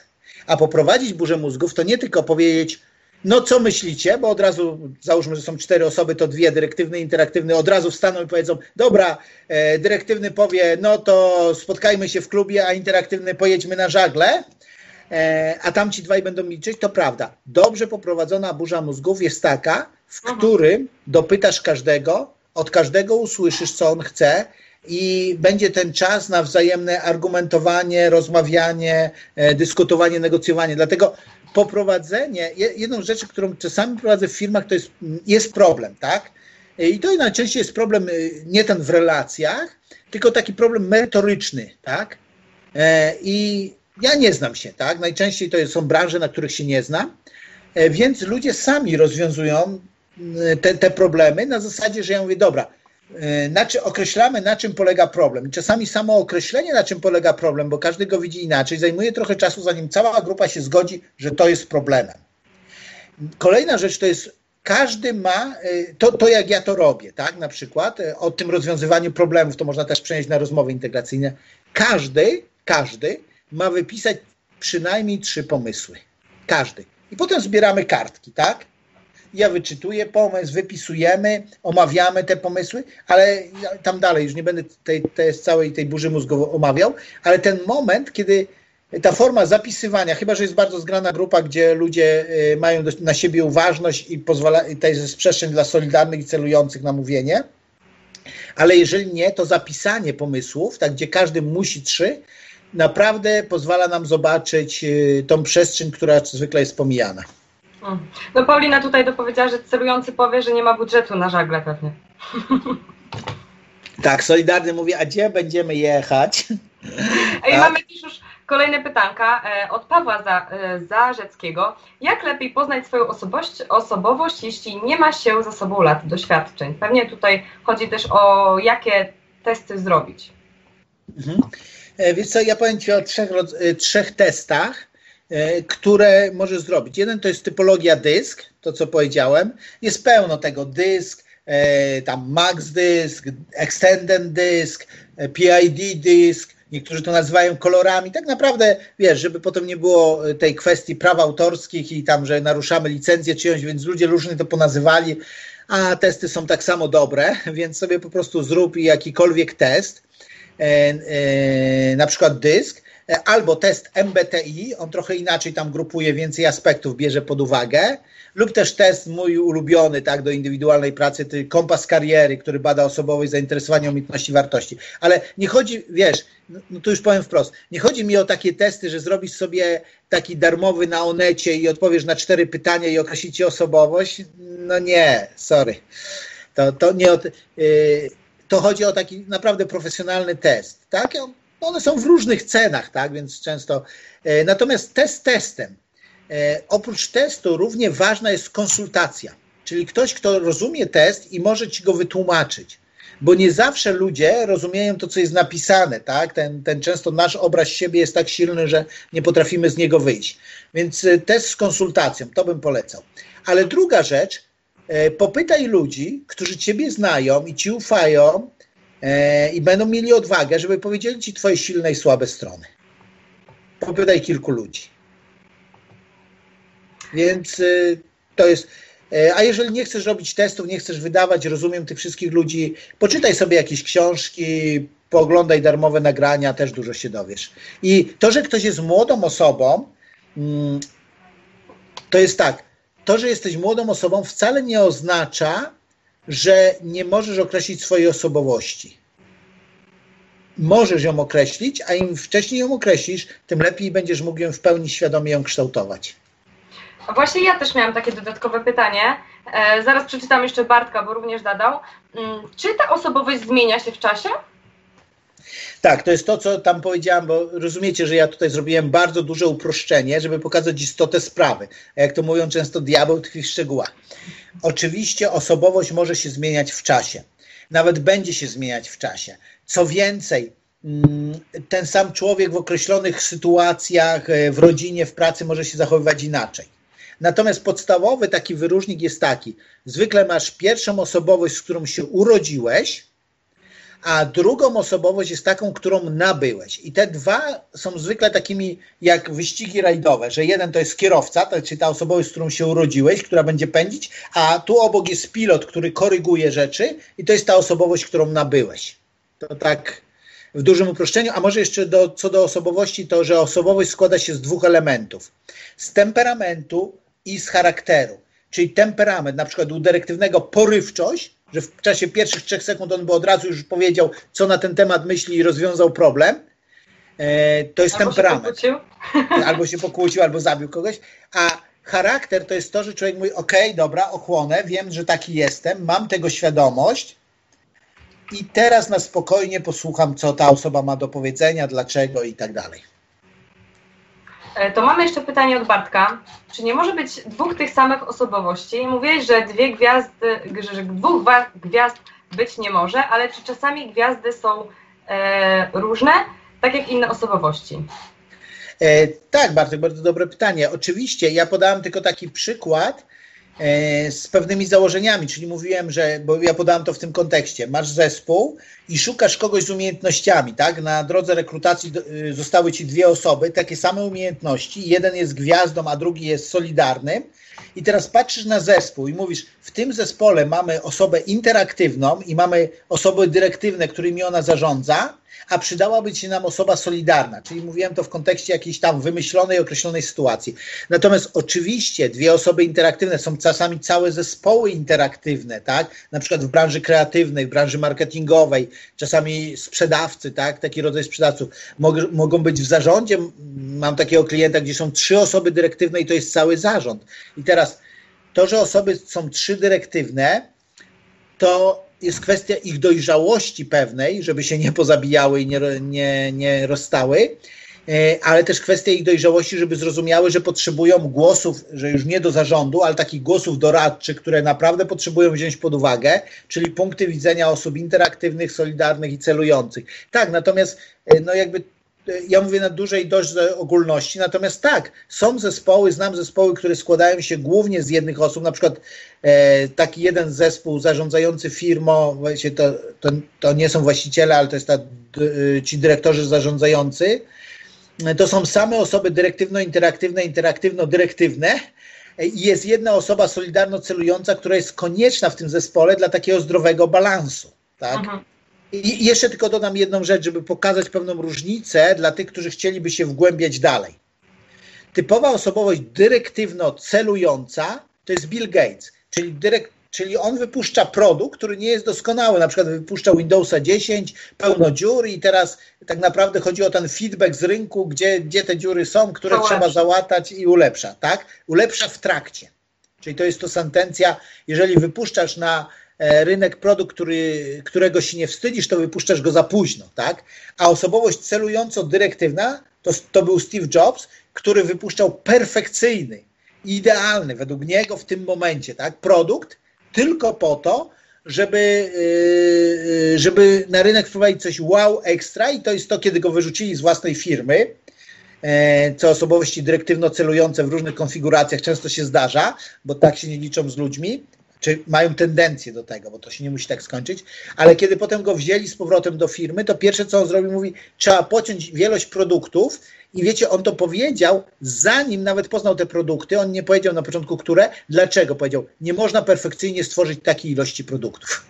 [SPEAKER 1] A poprowadzić burzę mózgów to nie tylko powiedzieć, no co myślicie? Bo od razu, załóżmy, że są cztery osoby, to dwie, dyrektywny, interaktywny, od razu wstaną i powiedzą, dobra, e, dyrektywny powie, no to spotkajmy się w klubie, a interaktywny pojedźmy na żagle, e, a tamci dwaj będą milczeć, to prawda. Dobrze poprowadzona burza mózgów jest taka, w Aha. którym dopytasz każdego, od każdego usłyszysz, co on chce, i będzie ten czas na wzajemne argumentowanie, rozmawianie, e, dyskutowanie, negocjowanie. Dlatego poprowadzenie, jedną z rzeczy, którą czasami prowadzę w firmach, to jest, jest problem, tak? I to najczęściej jest problem y, nie ten w relacjach, tylko taki problem merytoryczny, tak? E, I ja nie znam się, tak? Najczęściej to są branże, na których się nie znam, e, więc ludzie sami rozwiązują y, te, te problemy na zasadzie, że ja mówię, dobra, na czy, określamy, na czym polega problem. I czasami samo określenie, na czym polega problem, bo każdy go widzi inaczej, zajmuje trochę czasu, zanim cała grupa się zgodzi, że to jest problemem. Kolejna rzecz to jest, każdy ma, e, to, to jak ja to robię, tak, na przykład, e, o tym rozwiązywaniu problemów, to można też przenieść na rozmowy integracyjne. Każdy, każdy ma wypisać przynajmniej trzy pomysły. Każdy. I potem zbieramy kartki, tak? Ja wyczytuję pomysł, wypisujemy, omawiamy te pomysły, ale tam dalej, już nie będę tej, tej całej tej burzy mózgowej omawiał, ale ten moment, kiedy ta forma zapisywania, chyba że jest bardzo zgrana grupa, gdzie ludzie y, mają na siebie uważność i pozwala, to jest przestrzeń dla solidarnych i celujących na mówienie, ale jeżeli nie, to zapisanie pomysłów, tak, gdzie każdy musi trzy, naprawdę pozwala nam zobaczyć y, tą przestrzeń, która zwykle jest pomijana.
[SPEAKER 2] No Paulina tutaj dopowiedziała, że celujący powie, że nie ma budżetu na żagle pewnie.
[SPEAKER 1] Tak, Solidarny mówi, a gdzie będziemy jechać?
[SPEAKER 2] I tak? mamy też już kolejne pytanka e, od Pawła za, e, Zarzeckiego. Jak lepiej poznać swoją osobowość, osobowość, jeśli nie ma się za sobą lat doświadczeń? Pewnie tutaj chodzi też o jakie testy zrobić.
[SPEAKER 1] Mhm. E, wiesz co, ja powiem Ci o trzech, trzech testach które możesz zrobić. Jeden to jest typologia dysk, to co powiedziałem. Jest pełno tego dysk, e, tam max dysk, extended dysk, PID dysk, niektórzy to nazywają kolorami. Tak naprawdę, wiesz, żeby potem nie było tej kwestii praw autorskich i tam, że naruszamy licencję czyjąś, więc ludzie różnie to ponazywali, a testy są tak samo dobre, więc sobie po prostu zrób jakikolwiek test, e, e, na przykład dysk, e, albo test MBTI, on trochę inaczej tam grupuje, więcej aspektów bierze pod uwagę, lub też test mój ulubiony, tak, do indywidualnej pracy, ty kompas kariery, który bada osobowość, zainteresowanie, umiejętności, wartości. Ale nie chodzi, wiesz, no, no to już powiem wprost, nie chodzi mi o takie testy, że zrobisz sobie taki darmowy na Onecie i odpowiesz na cztery pytania i określicie osobowość. No nie, sorry. To, to nie o, yy, to chodzi o taki naprawdę profesjonalny test, tak? One są w różnych cenach, tak, więc często. Yy, natomiast test testem. E, oprócz testu równie ważna jest konsultacja, czyli ktoś, kto rozumie test i może ci go wytłumaczyć. Bo nie zawsze ludzie rozumieją to, co jest napisane, tak? Ten, ten często nasz obraz siebie jest tak silny, że nie potrafimy z niego wyjść. Więc e, test z konsultacją, to bym polecał. Ale druga rzecz, e, popytaj ludzi, którzy ciebie znają i ci ufają i będą mieli odwagę, żeby powiedzieli ci twoje silne i słabe strony. Popytaj kilku ludzi. Więc y, to jest. Y, a jeżeli nie chcesz robić testów, nie chcesz wydawać, rozumiem tych wszystkich ludzi, poczytaj sobie jakieś książki, pooglądaj darmowe nagrania, też dużo się dowiesz. I to, że ktoś jest młodą osobą, mm, to jest tak. To, że jesteś młodą osobą, wcale nie oznacza, że nie możesz określić swojej osobowości. Możesz ją określić, a im wcześniej ją określisz, tym lepiej będziesz mógł ją w pełni świadomie ją kształtować.
[SPEAKER 2] Właśnie ja też miałam takie dodatkowe pytanie. E, zaraz przeczytam jeszcze Bartka, bo również dadał. Mm, czy ta osobowość zmienia się w czasie?
[SPEAKER 1] Tak, to jest to, co tam powiedziałam, bo rozumiecie, że ja tutaj zrobiłem bardzo duże uproszczenie, żeby pokazać istotę sprawy. A jak to mówią często, diabeł tkwi w szczegółach. Oczywiście osobowość może się zmieniać w czasie. Nawet będzie się zmieniać w czasie. Co więcej, mm, ten sam człowiek w określonych sytuacjach, e, w rodzinie, w pracy może się zachowywać inaczej. Natomiast podstawowy taki wyróżnik jest taki: zwykle masz pierwszą osobowość, z którą się urodziłeś, a drugą osobowość jest taką, którą nabyłeś. I te dwa są zwykle takimi jak wyścigi rajdowe, że jeden to jest kierowca, to czyli ta osobowość, z którą się urodziłeś, która będzie pędzić, a tu obok jest pilot, który koryguje rzeczy i to jest ta osobowość, którą nabyłeś. To tak w dużym uproszczeniu, a może jeszcze do, co do osobowości, to że osobowość składa się z dwóch elementów. Z temperamentu i z charakteru. Czyli temperament, na przykład u dyrektywnego porywczość, że w czasie pierwszych trzech sekund on by od razu już powiedział, co na ten temat myśli i rozwiązał problem. E, to jest albo temperament. Się albo się pokłócił, albo zabił kogoś. A charakter to jest to, że człowiek mówi, ok, dobra, ochłonę, wiem, że taki jestem, mam tego świadomość i teraz na spokojnie posłucham, co ta osoba ma do powiedzenia, dlaczego i tak dalej.
[SPEAKER 2] E, to mamy jeszcze pytanie od Bartka. Czy nie może być dwóch tych samych osobowości? Mówiłeś, że dwie gwiazdy, że dwóch gwiazd być nie może, ale czy czasami gwiazdy są e, różne, tak jak inne osobowości?
[SPEAKER 1] E, tak, Bartek, bardzo dobre pytanie. Oczywiście, ja podałem tylko taki przykład, z pewnymi założeniami, czyli mówiłem, że, bo ja podałem to w tym kontekście, masz zespół i szukasz kogoś z umiejętnościami, tak? Na drodze rekrutacji y, zostały ci dwie osoby, takie same umiejętności, jeden jest gwiazdą, a drugi jest solidarnym. I teraz patrzysz na zespół i mówisz, w tym zespole mamy osobę interaktywną i mamy osoby dyrektywne, którymi ona zarządza, a przydałaby się nam osoba solidarna, czyli mówiłem to w kontekście jakiejś tam wymyślonej, określonej sytuacji. Natomiast oczywiście dwie osoby interaktywne są czasami całe zespoły interaktywne, tak? Na przykład w branży kreatywnej, w branży marketingowej, czasami sprzedawcy, tak? Taki rodzaj sprzedawców mogą być w zarządzie. Mam takiego klienta, gdzie są trzy osoby dyrektywne i to jest cały zarząd. I teraz to, że osoby są trzy dyrektywne, to jest kwestia ich dojrzałości pewnej, żeby się nie pozabijały i nie, nie, nie rozstały, e, ale też kwestia ich dojrzałości, żeby zrozumiały, że potrzebują głosów, że już nie do zarządu, ale takich głosów doradczych, które naprawdę potrzebują wziąć pod uwagę, czyli punkty widzenia osób interaktywnych, solidarnych i celujących. Tak, natomiast e, no jakby ja mówię na dużej dość ogólności, natomiast tak, są zespoły, znam zespoły, które składają się głównie z jednych osób, na przykład e, taki jeden zespół zarządzający firmą, właśnie to, to, to, nie są właściciele, ale to jest ta, ci dyrektorzy zarządzający, to są same osoby dyrektywno-interaktywne, interaktywno-dyrektywne i jest jedna osoba solidarno-celująca, która jest konieczna w tym zespole dla takiego zdrowego balansu. Tak? Mhm. I jeszcze tylko dodam jedną rzecz, żeby pokazać pewną różnicę dla tych, którzy chcieliby się wgłębiać dalej. Typowa osobowość dyrektywno-celująca to jest Bill Gates, czyli, dyrek, czyli on wypuszcza produkt, który nie jest doskonały. Na przykład wypuszcza Windowsa 10, pełno dziur i teraz tak naprawdę chodzi o ten feedback z rynku, gdzie, gdzie te dziury są, które trzeba załatać i ulepsza. Tak? Ulepsza w trakcie. Czyli to jest to sentencja, jeżeli wypuszczasz na rynek produkt, który, którego się nie wstydzisz, to wypuszczasz go za późno, tak? A osobowość celująco dyrektywna to, to był Steve Jobs, który wypuszczał perfekcyjny, idealny według niego w tym momencie, tak? Produkt tylko po to, żeby, yy, żeby na rynek wprowadzić coś wow, ekstra i to jest to, kiedy go wyrzucili z własnej firmy, e, co osobowości dyrektywno celujące w różnych konfiguracjach często się zdarza, bo tak się nie liczą z ludźmi, czy mają tendencję do tego, bo to się nie musi tak skończyć, ale kiedy potem go wzięli z powrotem do firmy, to pierwsze co on zrobił, mówi, trzeba pociąć wielość produktów i wiecie, on to powiedział, zanim nawet poznał te produkty, on nie powiedział na początku, które, dlaczego powiedział, nie można perfekcyjnie stworzyć takiej ilości produktów.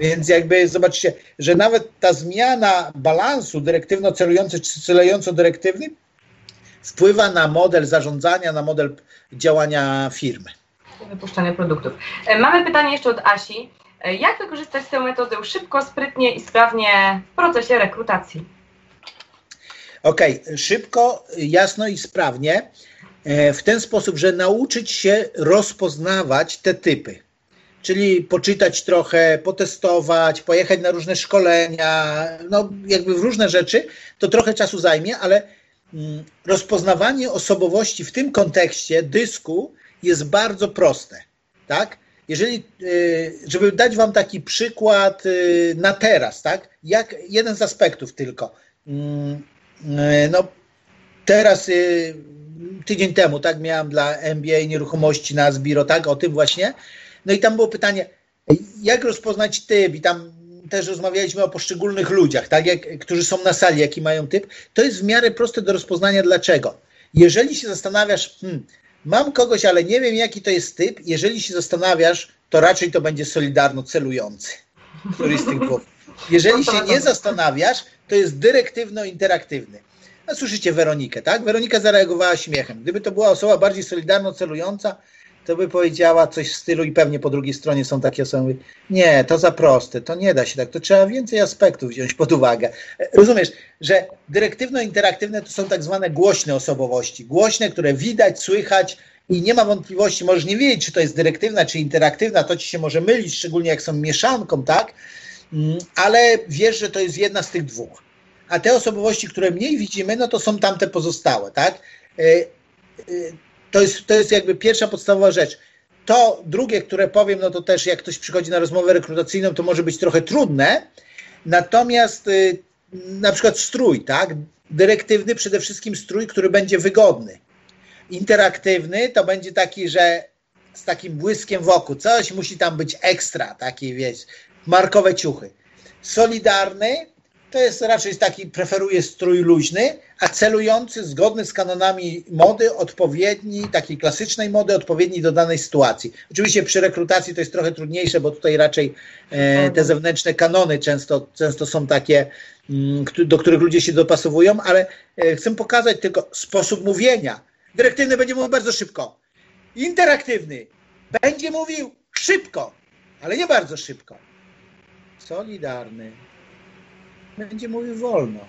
[SPEAKER 1] Więc jakby zobaczcie, że nawet ta zmiana balansu dyrektywno-celujący czy celująco-dyrektywny wpływa na model zarządzania, na model działania firmy
[SPEAKER 2] wypuszczania produktów. E, mamy pytanie jeszcze od Asi. E, jak wykorzystać tę metodę szybko, sprytnie i sprawnie w procesie rekrutacji?
[SPEAKER 1] Okej, okay. szybko, jasno i sprawnie. E, w ten sposób, że nauczyć się rozpoznawać te typy. Czyli poczytać trochę, potestować, pojechać na różne szkolenia, no jakby w różne rzeczy, to trochę czasu zajmie, ale mm, rozpoznawanie osobowości w tym kontekście dysku jest bardzo proste. Tak? Jeżeli, y, żeby dać Wam taki przykład y, na teraz, tak? Jak jeden z aspektów tylko. Mm, y, no, teraz tydzień temu, tak, miałem dla MBA nieruchomości na Zbiro, tak, o tym właśnie. No i tam było pytanie, jak rozpoznać typ i tam też rozmawialiśmy o poszczególnych ludziach, tak, jak, którzy są na sali, jaki mają typ. To jest w miarę proste do rozpoznania. Dlaczego? Jeżeli się zastanawiasz, hmm, Mam kogoś, ale nie wiem, jaki to jest typ. Jeżeli się zastanawiasz, to raczej to będzie solidarno celujący. Któryś z tych. Jeżeli się nie zastanawiasz, to jest dyrektywno-interaktywny. No słyszycie Weronikę, tak? Weronika zareagowała śmiechem. Gdyby to była osoba bardziej solidarno celująca, to by powiedziała coś w stylu i pewnie po drugiej stronie są takie osoby, nie, to za proste, to nie da się tak, to trzeba więcej aspektów wziąć pod uwagę. Rozumiesz, że dyrektywno-interaktywne to są tak zwane głośne osobowości, głośne, które widać, słychać i nie ma wątpliwości, możesz nie wiedzieć, czy to jest dyrektywna, czy interaktywna, to ci się może mylić, szczególnie jak są mieszanką, tak? Mm, ale wiesz, że to jest jedna z tych dwóch. A te osobowości, które mniej widzimy, no to są tamte pozostałe, tak? To jest, to jest jakby pierwsza podstawowa rzecz. To drugie, które powiem, no to też jak ktoś przychodzi na rozmowę rekrutacyjną, to może być trochę trudne. Natomiast y, na przykład strój, tak? Dyrektywny przede wszystkim strój, który będzie wygodny. Interaktywny to będzie taki, że z takim błyskiem wokół, coś musi tam być ekstra, taki wiesz, markowe ciuchy. Solidarny to jest raczej taki, preferuje strój luźny, a celujący, zgodny z kanonami mody, odpowiedni, takiej klasycznej mody, odpowiedni do danej sytuacji. Oczywiście przy rekrutacji to jest trochę trudniejsze, bo tutaj raczej e, te zewnętrzne kanony często, często są takie, m, mm, do których ludzie się dopasowują, ale e, chcę pokazać tylko sposób mówienia. Dyrektywny będzie mówił bardzo szybko. Interaktywny będzie mówił szybko, ale nie bardzo szybko. Solidarny będzie mówił wolno.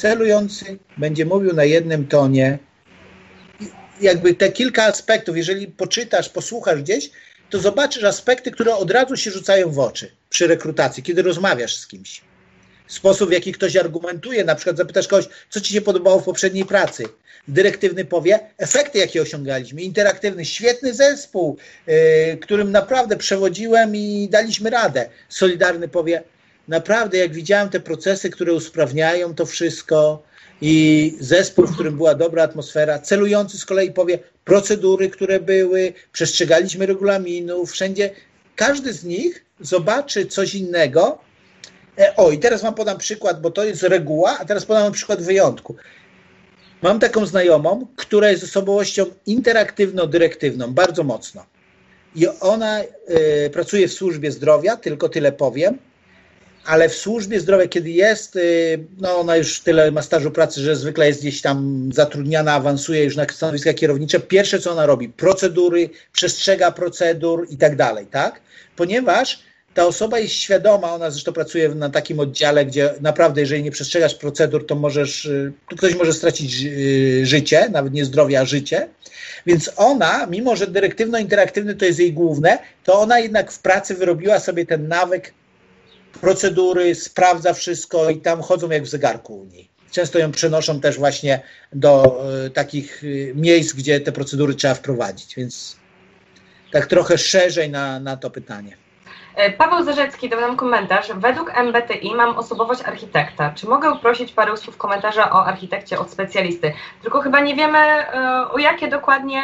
[SPEAKER 1] Celujący będzie mówił na jednym tonie. Jakby te kilka aspektów, jeżeli poczytasz, posłuchasz gdzieś, to zobaczysz aspekty, które od razu się rzucają w oczy przy rekrutacji, kiedy rozmawiasz z kimś. Sposób, w jaki ktoś argumentuje, na przykład zapytasz kogoś, co ci się podobało w poprzedniej pracy. Dyrektywny powie, efekty, jakie osiągaliśmy. Interaktywny, świetny zespół, yy, którym naprawdę przewodziłem i daliśmy radę. Solidarny powie, naprawdę jak widziałem te procesy, które usprawniają to wszystko i zespół, w którym była dobra atmosfera, celujący z kolei powie procedury, które były, przestrzegaliśmy regulaminów, wszędzie, każdy z nich zobaczy coś innego. E, o, i teraz wam podam przykład, bo to jest reguła, a teraz podam przykład wyjątku. Mam taką znajomą, która jest osobowością interaktywno-dyrektywną, bardzo mocno. I ona y, pracuje w służbie zdrowia, tylko tyle powiem, ale w służbie zdrowia, kiedy jest, y, no ona już tyle ma stażu pracy, że zwykle jest gdzieś tam zatrudniana, awansuje już na stanowiska kierownicze. Pierwsze, co ona robi, procedury, przestrzega procedur i tak dalej, tak? Ponieważ ta osoba jest świadoma, ona zresztą pracuje na takim oddziale, gdzie naprawdę, jeżeli nie przestrzegasz procedur, to możesz, y, to ktoś może stracić y, życie, nawet nie zdrowie, a życie. Więc ona, mimo że dyrektywno-interaktywny to jest jej główne, to ona jednak w pracy wyrobiła sobie ten nawyk procedury, sprawdza wszystko i tam chodzą jak w zegarku u niej. Często ją przenoszą też właśnie do y, takich miejsc, gdzie te procedury trzeba wprowadzić, więc tak trochę szerzej na, na to pytanie.
[SPEAKER 2] E, Paweł Zarzecki dał nam komentarz. Według MBTI mam osobowość architekta. Czy mogę prosić parę słów komentarza o architekcie od specjalisty? Tylko chyba nie wiemy, e, o jakie dokładnie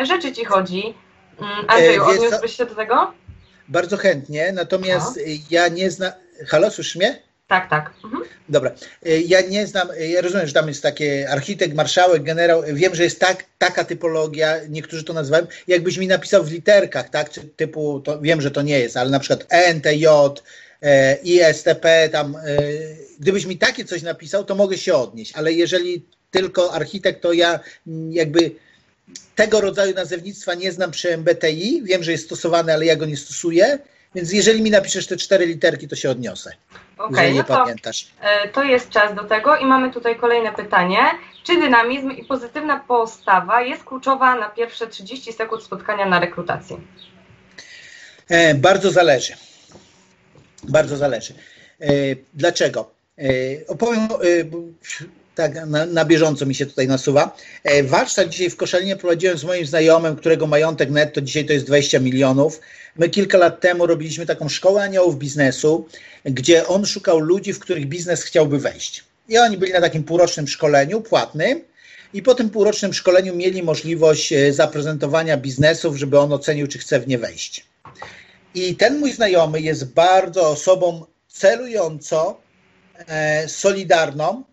[SPEAKER 2] e, rzeczy Ci chodzi. Mm, Andrzeju, odniósłbyś się do tego?
[SPEAKER 1] Bardzo chętnie, natomiast no. ja nie znam... Halo, słyszysz mnie?
[SPEAKER 2] Tak, tak. Mhm.
[SPEAKER 1] Dobra. Y, ja nie znam, y, ja rozumiem, że tam jest takie architekt, marszałek, generał. Wiem, że jest tak, taka typologia, niektórzy to nazywają. Jakbyś mi napisał w literkach, tak, czy typu, to wiem, że to nie jest, ale na przykład NTJ, e, ISTP, tam, e, gdybyś mi takie coś napisał, to mogę się odnieść, ale jeżeli tylko architekt, to ja jakby tego rodzaju nazewnictwa nie znam przy MBTI. Wiem, że jest stosowane, ale ja go nie stosuję. Więc jeżeli mi napiszesz te cztery literki, to się odniosę. Okej, okay, no to, pamiętasz.
[SPEAKER 2] E, to jest czas do tego i mamy tutaj kolejne pytanie. Czy dynamizm i pozytywna postawa jest kluczowa na pierwsze 30 sekund spotkania na rekrutacji?
[SPEAKER 1] E, bardzo zależy. Bardzo zależy. E, dlaczego? E, opowiem, e, tak na, na, bieżąco mi się tutaj nasuwa. E, warsztat dzisiaj w Koszalinie prowadziłem z moim znajomym, którego majątek netto dzisiaj to jest 20 milionów. My kilka lat temu robiliśmy taką szkołę aniołów biznesu, gdzie on szukał ludzi, w których biznes chciałby wejść. I oni byli na takim półrocznym szkoleniu płatnym i po tym półrocznym szkoleniu mieli możliwość e, zaprezentowania biznesów, żeby on ocenił, czy chce w nie wejść. I ten mój znajomy jest bardzo osobą celująco e, solidarną,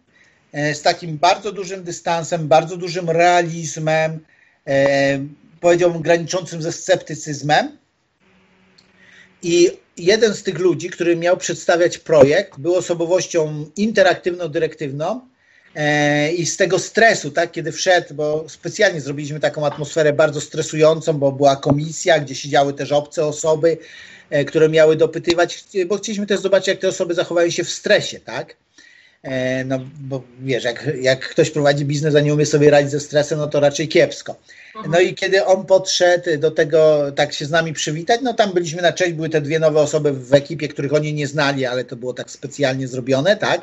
[SPEAKER 1] z takim bardzo dużym dystansem, bardzo dużym realizmem, e, powiedziałbym graniczącym ze sceptycyzmem. I jeden z tych ludzi, który miał przedstawiać projekt, był osobowością interaktywno-dyrektywną e, i z tego stresu, tak, kiedy wszedł, bo specjalnie zrobiliśmy taką atmosferę bardzo stresującą, bo była komisja, gdzie siedziały też obce osoby, które miały dopytywać, bo chcieliśmy też zobaczyć, jak te osoby zachowają się w stresie, tak? E, no bo wiesz, jak, jak ktoś prowadzi biznes, a nie umie sobie radzić ze stresem, no to raczej kiepsko. Mhm. No i kiedy on podszedł do tego, tak się z nami przywitać, no tam byliśmy na cześć, były te dwie nowe osoby w ekipie, których oni nie znali, ale to było tak specjalnie zrobione, tak?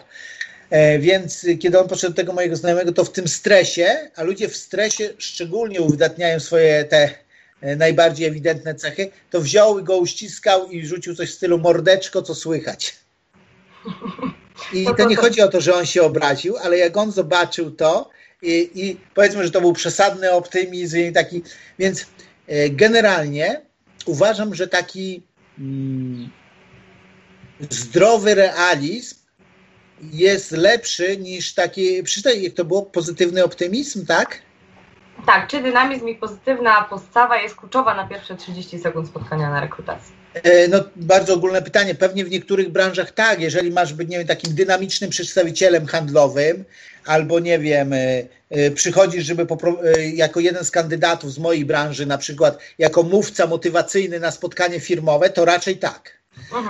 [SPEAKER 1] E, więc kiedy on podszedł do tego mojego znajomego, to w tym stresie, a ludzie w stresie szczególnie uwydatniają swoje te e, najbardziej ewidentne cechy, to wziął go, uściskał i rzucił coś w stylu mordeczko, co słychać. I to nie chodzi o to, że on się obraził, ale jak on zobaczył to i, i powiedzmy, że to był przesadny optymizm i taki, więc e, generalnie uważam, że taki mm, zdrowy realizm jest lepszy niż taki, przeczytaj jak to było, pozytywny optymizm, tak?
[SPEAKER 2] Tak, czy dynamizm i pozytywna postawa jest kluczowa na pierwsze 30 sekund spotkania na rekrutacji?
[SPEAKER 1] E, no, bardzo ogólne pytanie. Pewnie w niektórych branżach tak, jeżeli masz być nie wiem, takim dynamicznym przedstawicielem handlowym, albo nie wiem, e, e, przychodzisz, żeby jako jeden z kandydatów z mojej branży, na przykład jako mówca motywacyjny na spotkanie firmowe, to raczej tak.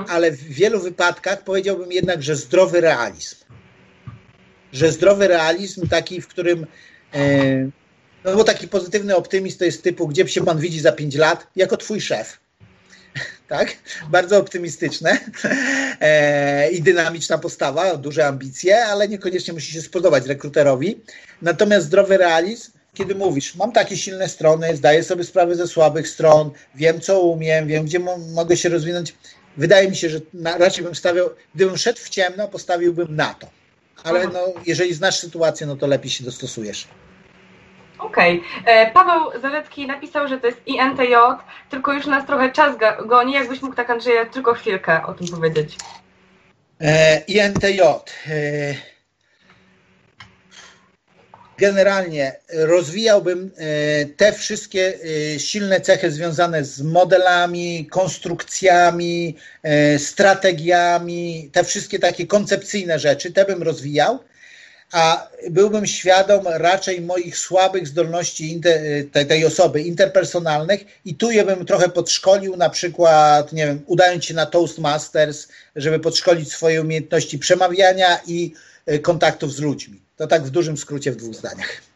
[SPEAKER 1] Ale w wielu wypadkach powiedziałbym jednak, że zdrowy realizm. Że zdrowy realizm taki, w którym no bo taki pozytywny optymizm to jest typu, gdzie się pan widzi za 5 lat, jako twój szef. tak? Bardzo optymistyczne e, i dynamiczna postawa, duże ambicje, ale niekoniecznie musi się spodobać rekruterowi. Natomiast zdrowy realizm, kiedy mówisz, mam takie silne strony, zdaję sobie sprawę ze słabych stron, wiem co umiem, wiem gdzie mogę się rozwinąć, wydaje mi się, że na, raczej bym stawiał, gdybym szedł w ciemno, postawiłbym na to. Ale no, jeżeli znasz sytuację, no to lepiej się dostosujesz.
[SPEAKER 2] Okej. Okay. Paweł Zarecki napisał, że to jest INTJ, tylko już nas trochę czas goni. Jakbyś mógł tak, Andrzeja, tylko chwilkę o tym powiedzieć.
[SPEAKER 1] E, INTJ. E, generalnie rozwijałbym e, te wszystkie e, silne cechy związane z modelami, konstrukcjami, e, strategiami, te wszystkie takie koncepcyjne rzeczy, te bym rozwijał a byłbym świadom raczej moich słabych zdolności tej osoby interpersonalnych i tu je bym trochę podszkolił, na przykład, nie wiem, udając się na Toastmasters, żeby podszkolić swoje umiejętności przemawiania i e, kontaktów z ludźmi. To tak w dużym skrócie w dwóch zdaniach.